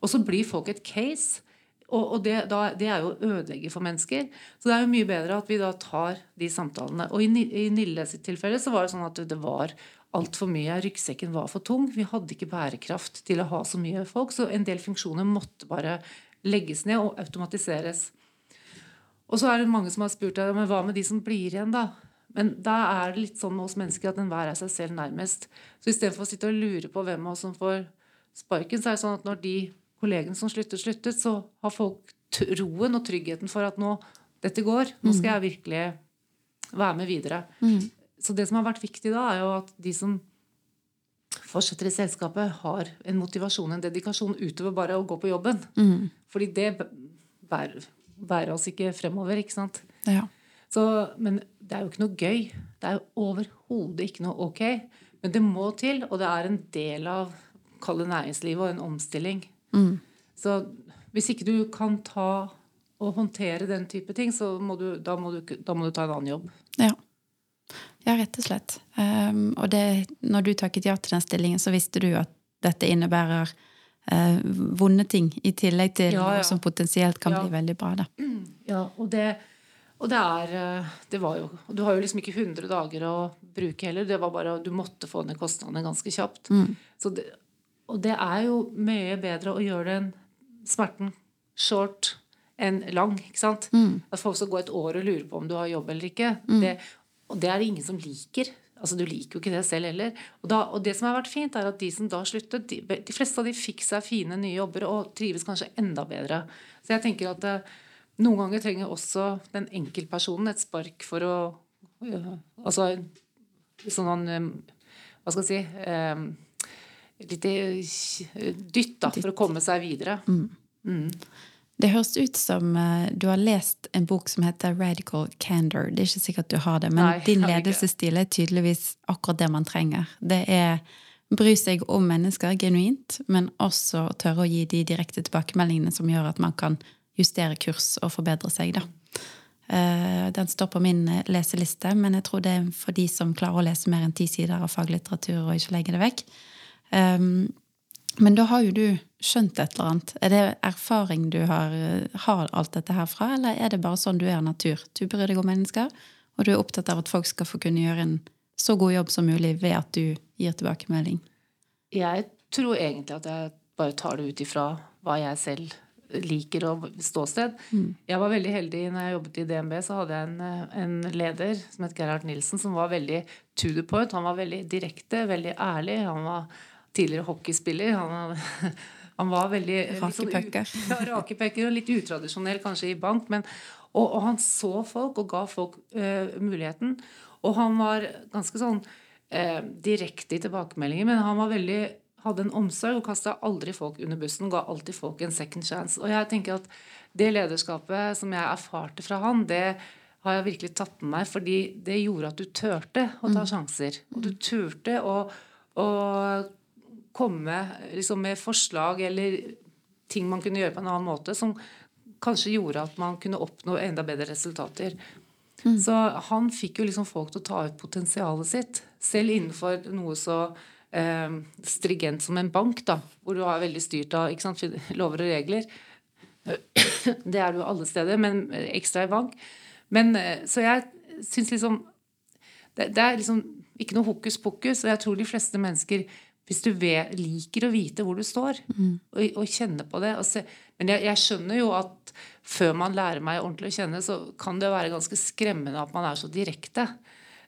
Og så blir folk et case. Og, det, da, det, er jo å ødelegge for mennesker. Så det er jo mye bedre at vi da tar de samtalene. Og i, i Nille sitt tilfelle så var det sånn at det var altfor mye. Ryggsekken var for tung. Vi hadde ikke bærekraft til å ha så mye folk, så en del funksjoner måtte bare legges ned og automatiseres. Og så er det mange som har spurt deg, men hva med de som blir igjen, da? Men da er det litt sånn med oss mennesker at enhver er seg selv nærmest. Så istedenfor å sitte og lure på hvem av oss som får sparken, så er det sånn at når de kollegene som sluttet, sluttet, så har folk troen og tryggheten for at nå dette går. Nå skal jeg virkelig være med videre. Mm. Så det som har vært viktig da, er jo at de som fortsetter i selskapet, har en motivasjon, en dedikasjon utover bare å gå på jobben. Mm. Fordi det bærer, bærer, oss ikke fremover, ikke sant. Ja. Så, men det er jo ikke noe gøy. Det er jo overhodet ikke noe ok. Men det må til, og det er en del av kalle næringslivet og en omstilling. Mm. Så hvis ikke du kan ta og håndtere den type ting, så må du, da, må du, da må du ta en annen jobb. Ja. Ja, rett og slett. Um, og det, når du takket ja til den stillingen, så visste du at dette innebærer uh, vonde ting i tillegg til ja, ja. noe som potensielt kan ja. bli veldig bra. Da. Ja, og det, og det er eh, det var jo, Du har jo liksom ikke 100 dager å bruke heller. det var bare, Du måtte få ned kostnadene ganske kjapt. Mm. Det, og det er jo mye bedre å gjøre den smerten short enn lang. ikke sant? Mm. At folk skal gå et år og lure på om du har jobb eller ikke. Mm. Det, og det er det ingen som liker. Altså, Du liker jo ikke det selv heller. Og, da, og, det som har vært fint, er at de som da sluttet, de, de, fleste av de fikk seg fine nye jobber og trives kanskje enda bedre. Så jeg tenker at uh, noen ganger trenger også den enkeltpersonen et spark for å uh, Altså sånn um, Hva skal jeg si um, Litt dytt, da, for å komme seg videre. Mm. Mm. Det høres ut som uh, du har lest en bok som heter Radical Candor. Det er ikke sikkert du har det, men Nei, din ledelsesstil er tydeligvis akkurat det man trenger. Det er bry seg om mennesker genuint, men også tørre å gi de direkte tilbakemeldingene som gjør at man kan justere kurs og forbedre seg. da. Uh, den står på min leseliste, men jeg tror det er for de som klarer å lese mer enn ti sider av faglitteratur og ikke legge det vekk. Um, men da har jo du skjønt et eller annet. Er det erfaring du har, har alt dette her fra, eller er det bare sånn du er av natur? Du bryr deg om mennesker, og du er opptatt av at folk skal få kunne gjøre en så god jobb som mulig ved at du gir tilbakemelding? Jeg tror egentlig at jeg bare tar det ut ifra hva jeg selv liker og ståsted. Mm. Jeg var veldig heldig når jeg jobbet i DNB, så hadde jeg en, en leder som het Gerhard Nilsen, som var veldig to the point. Han var veldig direkte, veldig ærlig. Han var tidligere hockeyspiller. Han, han var veldig eh, Rakepucker. Sånn, ja, rakepucker og litt utradisjonell kanskje i bank. Men, og, og, han så folk og ga folk uh, muligheten. Og han var ganske sånn uh, direkte i tilbakemeldinger, men han var veldig hadde en omsorg og kasta aldri folk under bussen. Ga alltid folk en second chance. Og jeg tenker at det lederskapet som jeg erfarte fra han, det har jeg virkelig tatt med meg, fordi det gjorde at du turte å ta mm. sjanser. Og du turte å, å komme liksom, med forslag eller ting man kunne gjøre på en annen måte, som kanskje gjorde at man kunne oppnå enda bedre resultater. Mm. Så han fikk jo liksom folk til å ta ut potensialet sitt, selv innenfor noe så eh, strigent som en bank, da, hvor du er veldig styrt av sant, lover og regler. Det er du alle steder, men ekstra i bank. Men, eh, så jeg syns liksom det, det, er liksom ikke noe hokus pokus, og jeg tror de fleste mennesker hvis du liker å vite hvor du står, mm. og, og, kjenne på det se, Men jeg, jeg, skjønner jo at før man lærer meg ordentlig å kjenne, så kan det være ganske skremmende at man er så direkte.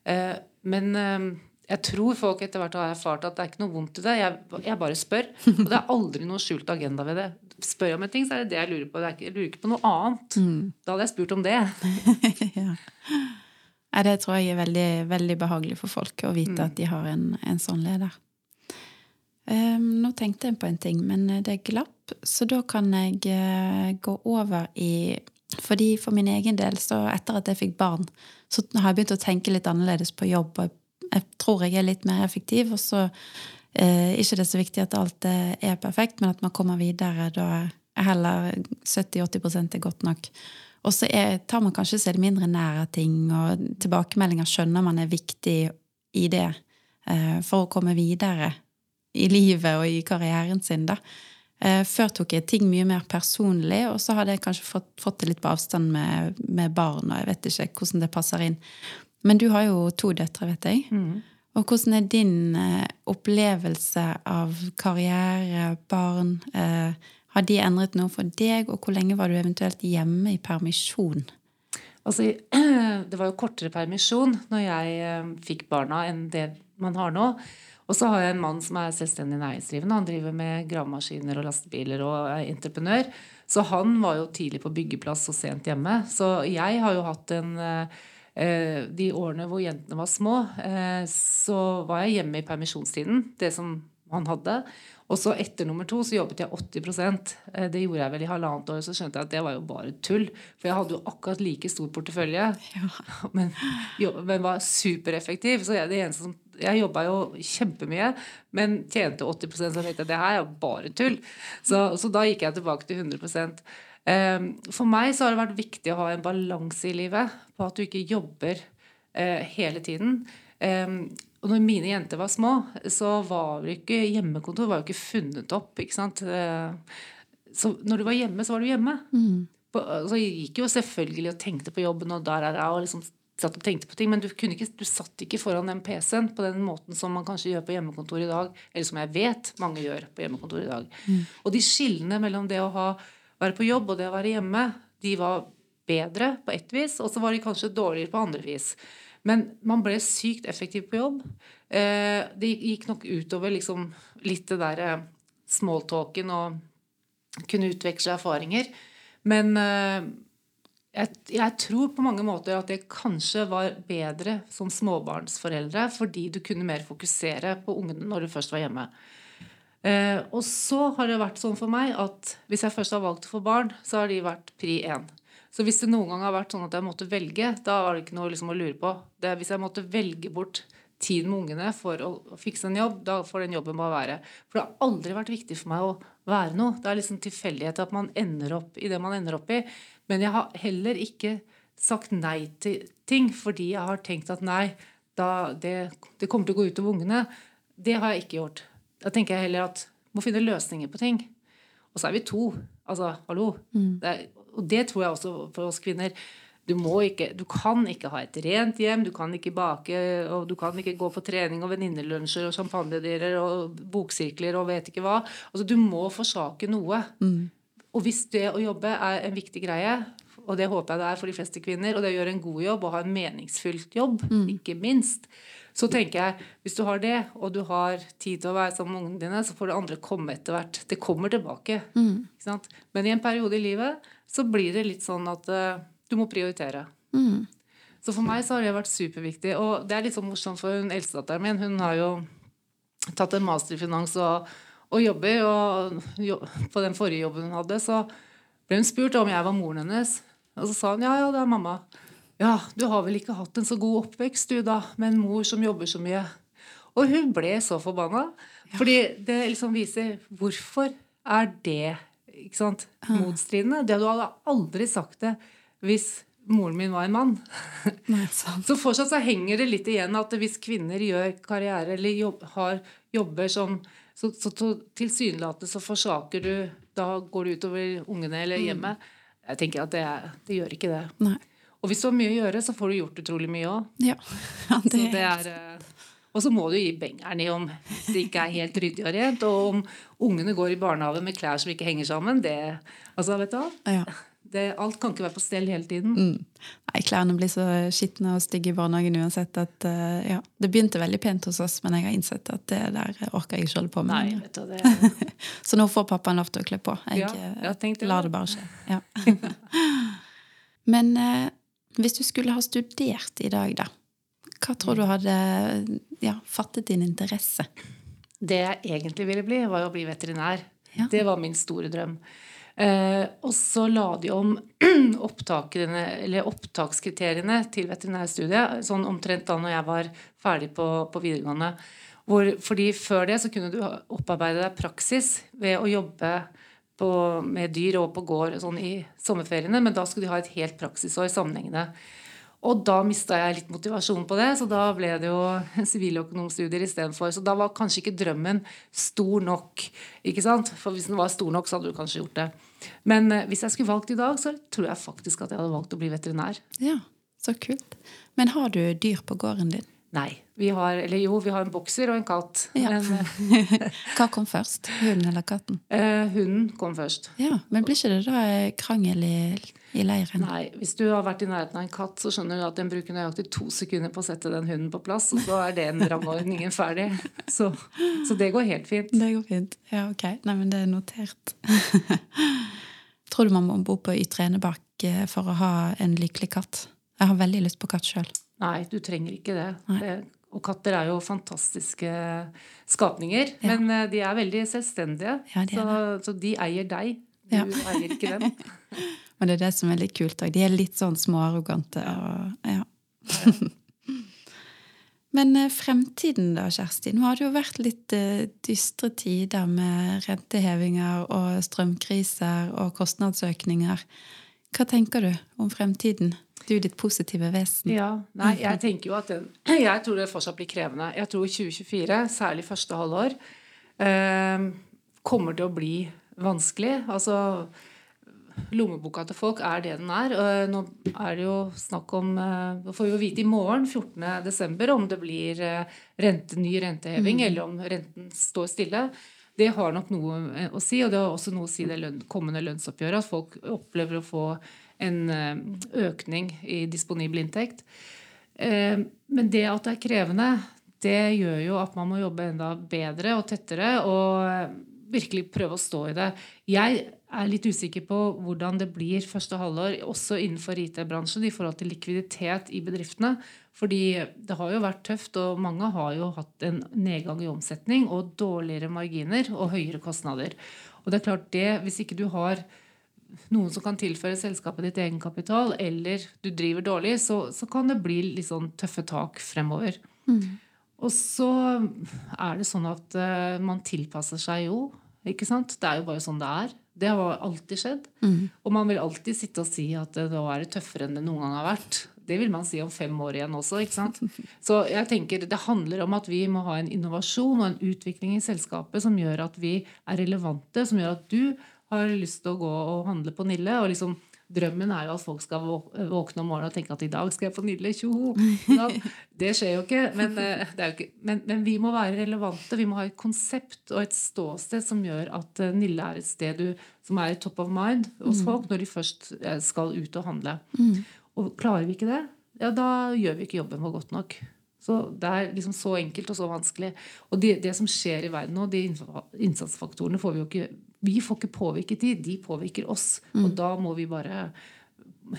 Eh, men eh, jeg tror folk etter hvert har erfart at det er ikke noe vondt i det. Jeg, jeg bare spør. Og det er aldri noe skjult agenda ved det. Spør jeg om en ting, så er det det jeg lurer på. Ikke, jeg lurer ikke på noe annet. Mm. Da hadde jeg spurt om det. ja. Det tror jeg er veldig, veldig behagelig for folk å vite mm. at de har en, en sånn leder. Um, nå tenkte jeg på en ting, men eh, det glapp, så da kan jeg uh, gå over i fordi For min egen del, så etter at jeg fikk barn, så har jeg begynt å tenke litt annerledes på jobb. Og Jeg tror jeg er litt mer effektiv, og så eh, ikke det er så viktig at alt eh, er perfekt, men at man kommer videre. Da er heller 70-80% er godt nok. Og så tar man kanskje seg mindre nær av ting, og tilbakemeldinger skjønner man er viktig i det eh, for å komme videre i livet og i karrieren sin. da. Eh, før tok jeg ting mye mer personlig, og så hadde jeg kanskje fått, fått det litt på avstand med, med barn, og jeg vet ikke hvordan det passer inn. Men du har jo to døtre, vet jeg. Og hvordan er din eh, opplevelse av karriere, barn? Eh, har de endret noe for deg, og hvor lenge var du eventuelt hjemme i permisjon? Altså, det var jo kortere permisjon når jeg eh, fikk barna enn det man har nå. Og så har jeg en mann som er selvstendig næringsdrivende. Han driver med gravemaskiner og lastebiler og er entreprenør. Så han var jo tidlig på byggeplass og sent hjemme. Så jeg har jo hatt en eh, De årene hvor jentene var små, eh, så var jeg hjemme i permisjonstiden. Det som han hadde. Og så etter nummer to så jobbet jeg 80 Eh, Det gjorde jeg vel i halvannet år. Så skjønte jeg at det var jo bare tull. For jeg hadde jo akkurat like stor portefølje. Men, jo, men var supereffektiv. Så jeg, det eneste som, jeg jobba jo kjempemye, men tjente 80% så tenkte jeg det her er bare tull. Så, så da gikk jeg tilbake til 100 Eh, For meg så har det vært viktig å ha en balanse i livet. På at du ikke jobber eh, hele tiden. Eh, og når mine jenter var små, så var jo ikke hjemmekontor var jo ikke funnet opp. ikke sant? Eh, Så når du var hjemme, så var du hjemme. Mm. Så jeg gikk jo selvfølgelig og tenkte på jobben, og der er jeg, og liksom satt og tenkte på ting, men du, ikke, du satt ikke foran den PC-en på den måten som man kanskje gjør på hjemmekontor i dag, eller som jeg vet mange gjør på hjemmekontor i dag. Og de skillene mellom det å ha, være på jobb og det å være hjemme, de var bedre på ett vis, og så var de kanskje dårligere på andre vis. Men man ble sykt effektiv på jobb. Eh, det gikk nok utover liksom litt det derre smalltalken og kunne utveksle erfaringer. Men eh, jeg, jeg tror på mange måter at det kanskje var bedre som småbarnsforeldre, fordi du kunne mer fokusere på ungene når du først var hjemme. Eh, og så har det vært sånn for meg at hvis jeg først har valgt å få barn, så har de vært pri én. Så hvis det noen gang har vært sånn at jeg måtte velge, da var det ikke noe liksom å lure på. Det, hvis jeg måtte velge bort tiden med ungene for å, å fikse en jobb, da får den jobben bare være. For det har aldri vært viktig for meg å være noe. Det er liksom tilfeldighet at man ender opp i det man ender opp i. Men jeg har heller ikke sagt nei til ting fordi jeg har tenkt at nei, det, det kommer til å gå ut over ungene. Det har jeg ikke gjort. Da tenker jeg heller at må finne løsninger på ting. Og så er vi to. Altså, hallo. Det er, og det tror jeg også for oss kvinner. Du, må ikke, du kan ikke ha et rent hjem, du kan ikke bake, og du kan ikke gå på trening og venninnelunsjer og champagnedyrer og boksirkler og vet ikke hva. Altså, du må forsake noe. Og hvis det å jobbe er en viktig greie, og det håper jeg det er for de fleste kvinner, og det å gjøre en god jobb og ha en meningsfylt jobb, ikke minst, så tenker jeg hvis du har det, og du har tid til å være sammen med ungene dine, så får det andre komme etter hvert. Det kommer tilbake. Ikke sant? Men i en periode i livet så blir det litt sånn at uh, du må prioritere. Så for meg så har det vært superviktig. Og det er litt sånn morsomt for hun eldstedatteren min. Hun har jo tatt en master i finans og, og jobber. Og på den forrige jobben hun hadde, så ble hun spurt om jeg var moren hennes. Og så sa hun ja, ja, det er mamma. Ja, du har vel ikke hatt en så god oppvekst, du da, med en mor som jobber så mye. Og hun ble så forbanna. Fordi det liksom viser hvorfor er det ikke sant, motstridende. Det du hadde aldri sagt det hvis moren min var en mann. Nei. Så fortsatt så henger det litt igjen at hvis kvinner gjør karriere eller jobb, har jobber som så, så, så tilsynelatende så forsaker du Da går det utover ungene eller hjemmet. Jeg tenker at det, det gjør ikke det. Nei. Og hvis du har mye å gjøre, så får du gjort utrolig mye òg. Ja. ja det, Så det er eh, Og så må du gi bengeren i om det ikke er helt ryddig og rent, og om ungene går i barnehage med klær som ikke henger sammen. Det, altså, vet du hva? ja. Det, alt kan ikke være på stell hele tiden. Nei, klærne blir så skitne og stygge i barnehagen uansett at uh, ja, Det begynte veldig pent hos oss, men jeg har innsett at det der orker jeg ikke holde på med. Nei, vet du, det, Så nå får pappaen lov til å kle på. Jeg Ja, eh, jeg lar det. det bare skje. Ja. Men uh, hvis du skulle ha studert i dag, da? Hva tror du hadde ja, fattet din interesse? det jeg egentlig ville bli, var å bli veterinær. Ja. Det var min store drøm. Eh, og så la de om opptakskriteriene til veterinærstudiet sånn omtrent da når jeg var ferdig på, på videregående. Hvor, fordi før det så kunne du opparbeide deg praksis ved å jobbe på, med dyr og på gård sånn i sommerferiene, men da skulle de ha et helt praksisår sammenhengende. Og da mista jeg litt motivasjon på det, så da ble det jo siviløkonomstudier istedenfor. Så da var kanskje ikke drømmen stor nok. ikke sant? For hvis den var stor nok, så hadde du kanskje gjort det. Men eh, hvis jeg skulle valgt i dag, så tror jeg faktisk at jeg hadde valgt å bli veterinær. Ja, så kult. Men har du dyr på gården din? Nei. Vi har, eller jo, vi har en bokser og en katt. Ja. Men Hva kom først? Hunden eller katten? eh, hunden kom først. Ja, Men blir ikke det da krangel i, i leiren? Nei, Hvis du har vært i nærheten av en katt, så skjønner du at den bruker nøyaktig to sekunder på å sette den hunden på plass, og så er den rammeordningen ferdig. Så, så det går helt fint. Det går fint. Ja, ok. Nei, men det er notert. Tror du man må bo på Ytre Enebakk eh, for å ha en lykkelig katt? Jeg har veldig lyst på katt sjøl. Nei, du trenger ikke det. Det og katter er jo fantastiske skapninger, Ja. men eh, de er veldig selvstendige. Ja, de er så, så de eier deg. Du Ja. eier ikke dem. Men det er det som er litt kult òg. De er litt sånn småarrogante. Og, ja. Men eh, fremtiden da, Kjersti? Nå har det jo vært litt eh, dystre tider med rentehevinger og strømkriser og kostnadsøkninger. Hva tenker du om fremtiden? Du ditt positive vesen. Ja, nei, jeg tenker jo at den, Jeg tror det fortsatt blir krevende. Jeg tror 2024, særlig første halvår, eh, kommer til å bli vanskelig. Altså Lommeboka til folk er det den er. og Nå er det jo snakk om eh, Nå får vi jo vite i morgen, 14.12., om det blir eh, rente, ny renteheving, eller om renten står stille. Det har nok noe eh, å si, og det har også noe å si det løn, kommende lønnsoppgjøret. At folk opplever å få en eh, økning i disponibel inntekt. Eh, Men det at det er krevende, det gjør jo at man må jobbe enda bedre og tettere og eh, virkelig prøve å stå i det. Jeg er litt usikker på hvordan det blir første halvår, også innenfor IT-bransjen, i forhold til likviditet i bedriftene. Fordi det har jo vært tøft, og mange har jo hatt en nedgang i omsetning og dårligere marginer og høyere kostnader. Og det er klart det, hvis ikke du har noen som kan tilføre selskapet ditt egenkapital, eller du driver dårlig, så, så kan det bli litt sånn tøffe tak fremover. Og så er det sånn at eh, man tilpasser seg jo. ikke sant? Det er jo bare sånn det er. Det har alltid skjedd. Og man vil alltid sitte og si at nå er det tøffere enn det noen gang har vært. Det vil man si om fem år igjen også. ikke sant? Så jeg tenker det handler om at vi må ha en innovasjon og en utvikling i selskapet som gjør at vi er relevante, som gjør at du har lyst til å gå og handle på Nille. og liksom Drømmen er jo at folk skal våkne om morgenen og tenke at i dag skal jeg på Nille. Tjoho! Det skjer jo ikke men, eh, det jo ikke. men, men vi må være relevante. Vi må ha et konsept og et ståsted som gjør at eh, Nille er et sted du, som er top of mind hos folk når de først eh, skal ut og handle. Og klarer vi ikke det, ja, da gjør vi ikke jobben vår godt nok. Så Det er liksom så enkelt og så vanskelig. Og det, det som skjer i verden nå, de innsatsfaktorene får vi jo ikke Vi får ikke påvirket de, de påvirker oss. Og da må vi bare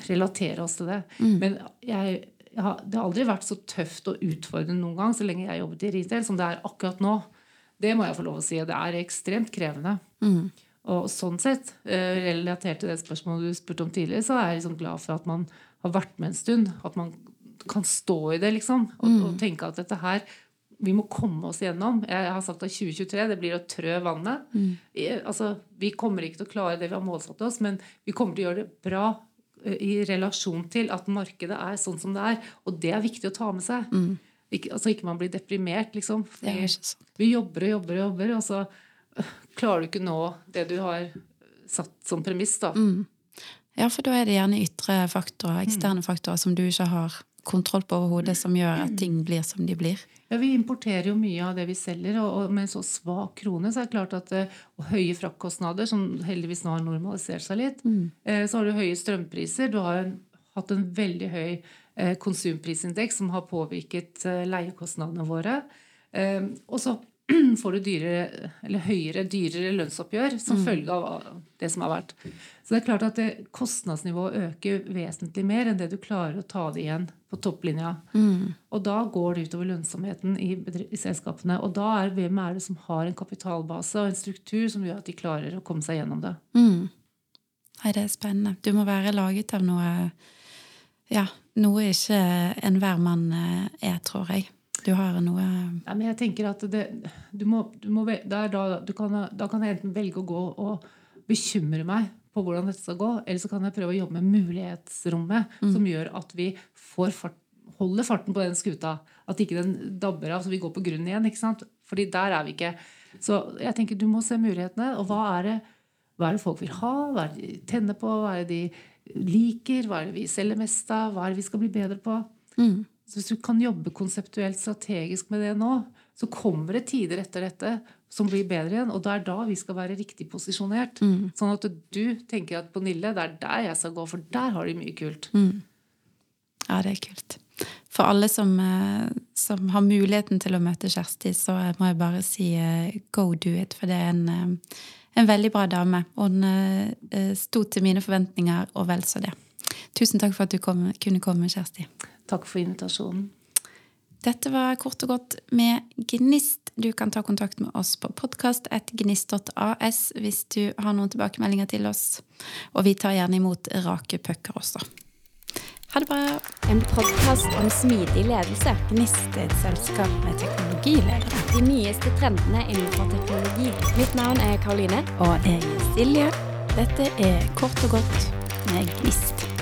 relatere oss til det. Men jeg, jeg har, det har aldri vært så tøft og utfordrende noen gang så lenge jeg jobbet i retail, som det er akkurat nå. Det må jeg få lov å si. Det er ekstremt krevende. Og sånn sett, eh, relatert til det spørsmålet du spurte om tidligere, så er jeg liksom glad for at man har vært med en stund. At man kan stå i det, liksom. Og, og tenke at dette her vi må komme oss gjennom. Jeg har sagt at 2023 det blir å trø vannet. Mm. altså, vi kommer ikke til å klare det vi har målsatt oss, men vi kommer til å gjøre det bra i relasjon til at markedet er sånn som det er. Og det er viktig å ta med seg. Ikke, altså ikke man blir deprimert, liksom. Vi jobber og jobber og jobber, og så klarer du ikke nå det du har satt som premiss. da. Ja, for da er det gjerne ytre faktorer, eksterne faktorer, som du ikke har kontroll på overhodet, som gjør at ting blir som de blir. Ja, Vi importerer jo mye av det vi selger, og, med en så svak krone så er det klart at eh, og høye fraktkostnader, som heldigvis nå har normalisert seg litt, mm. så har du høye strømpriser. Du har en, hatt en veldig høy eh, konsumprisindeks som har påvirket eh, leiekostnadene våre. Eh, og så får du dyrere, eller høyere, dyrere lønnsoppgjør som følge av det som har vært. Så det er klart at det, kostnadsnivået øker vesentlig mer enn det du klarer å ta det igjen på topplinja. Og da går det utover lønnsomheten i, i selskapene. Og da er hvem er det som har en kapitalbase og en struktur som gjør at de klarer å komme seg gjennom det. Nei, det er spennende. Du må være laget av noe Ja, noe ikke enhver mann eh, er, tror jeg. Du har noe Ja, men jeg tenker at det, du må, du må, da, du kan, da kan jeg enten velge å gå og bekymre meg på hvordan dette skal gå, eller så kan jeg prøve å jobbe med mulighetsrommet, som gjør at vi får fart, holder farten på den skuta. At ikke den dabber av, så vi går på grunn igjen. ikke sant? Fordi der er vi ikke. Så jeg tenker du må se mulighetene. Og hva er det, hva er det folk vil ha? Hva er det de tenner på? Hva er det de liker? Hva er det vi selger mest av? Hva er det vi skal bli bedre på? Så hvis du kan jobbe konseptuelt strategisk med det nå, så kommer det tider etter dette som blir bedre igjen. Og det er da vi skal være riktig posisjonert. Sånn at du tenker at på Nille, det er der jeg skal gå, for der har de mye kult. Ja, det er kult. For alle som, eh, som har muligheten til å møte Kjersti, så må jeg bare si eh, go do it. For det er en, eh, en veldig bra dame. Og hun sto til mine forventninger, og vel så det. Tusen takk for at du kom, kunne komme, Kjersti. Takk for invitasjonen. Dette var kort og godt med Gnist. Du kan ta kontakt med oss på podkast.gnist.as hvis du har noen tilbakemeldinger til oss. Og vi tar gjerne imot rake pucker også. Ha det bra. En podkast om smidig ledelse. Gnist er et selskap med teknologiledere. De nyeste trendene innenfor teknologi. Mitt navn er Karoline. Og jeg er Silje. Dette er Kort og godt med Gnist.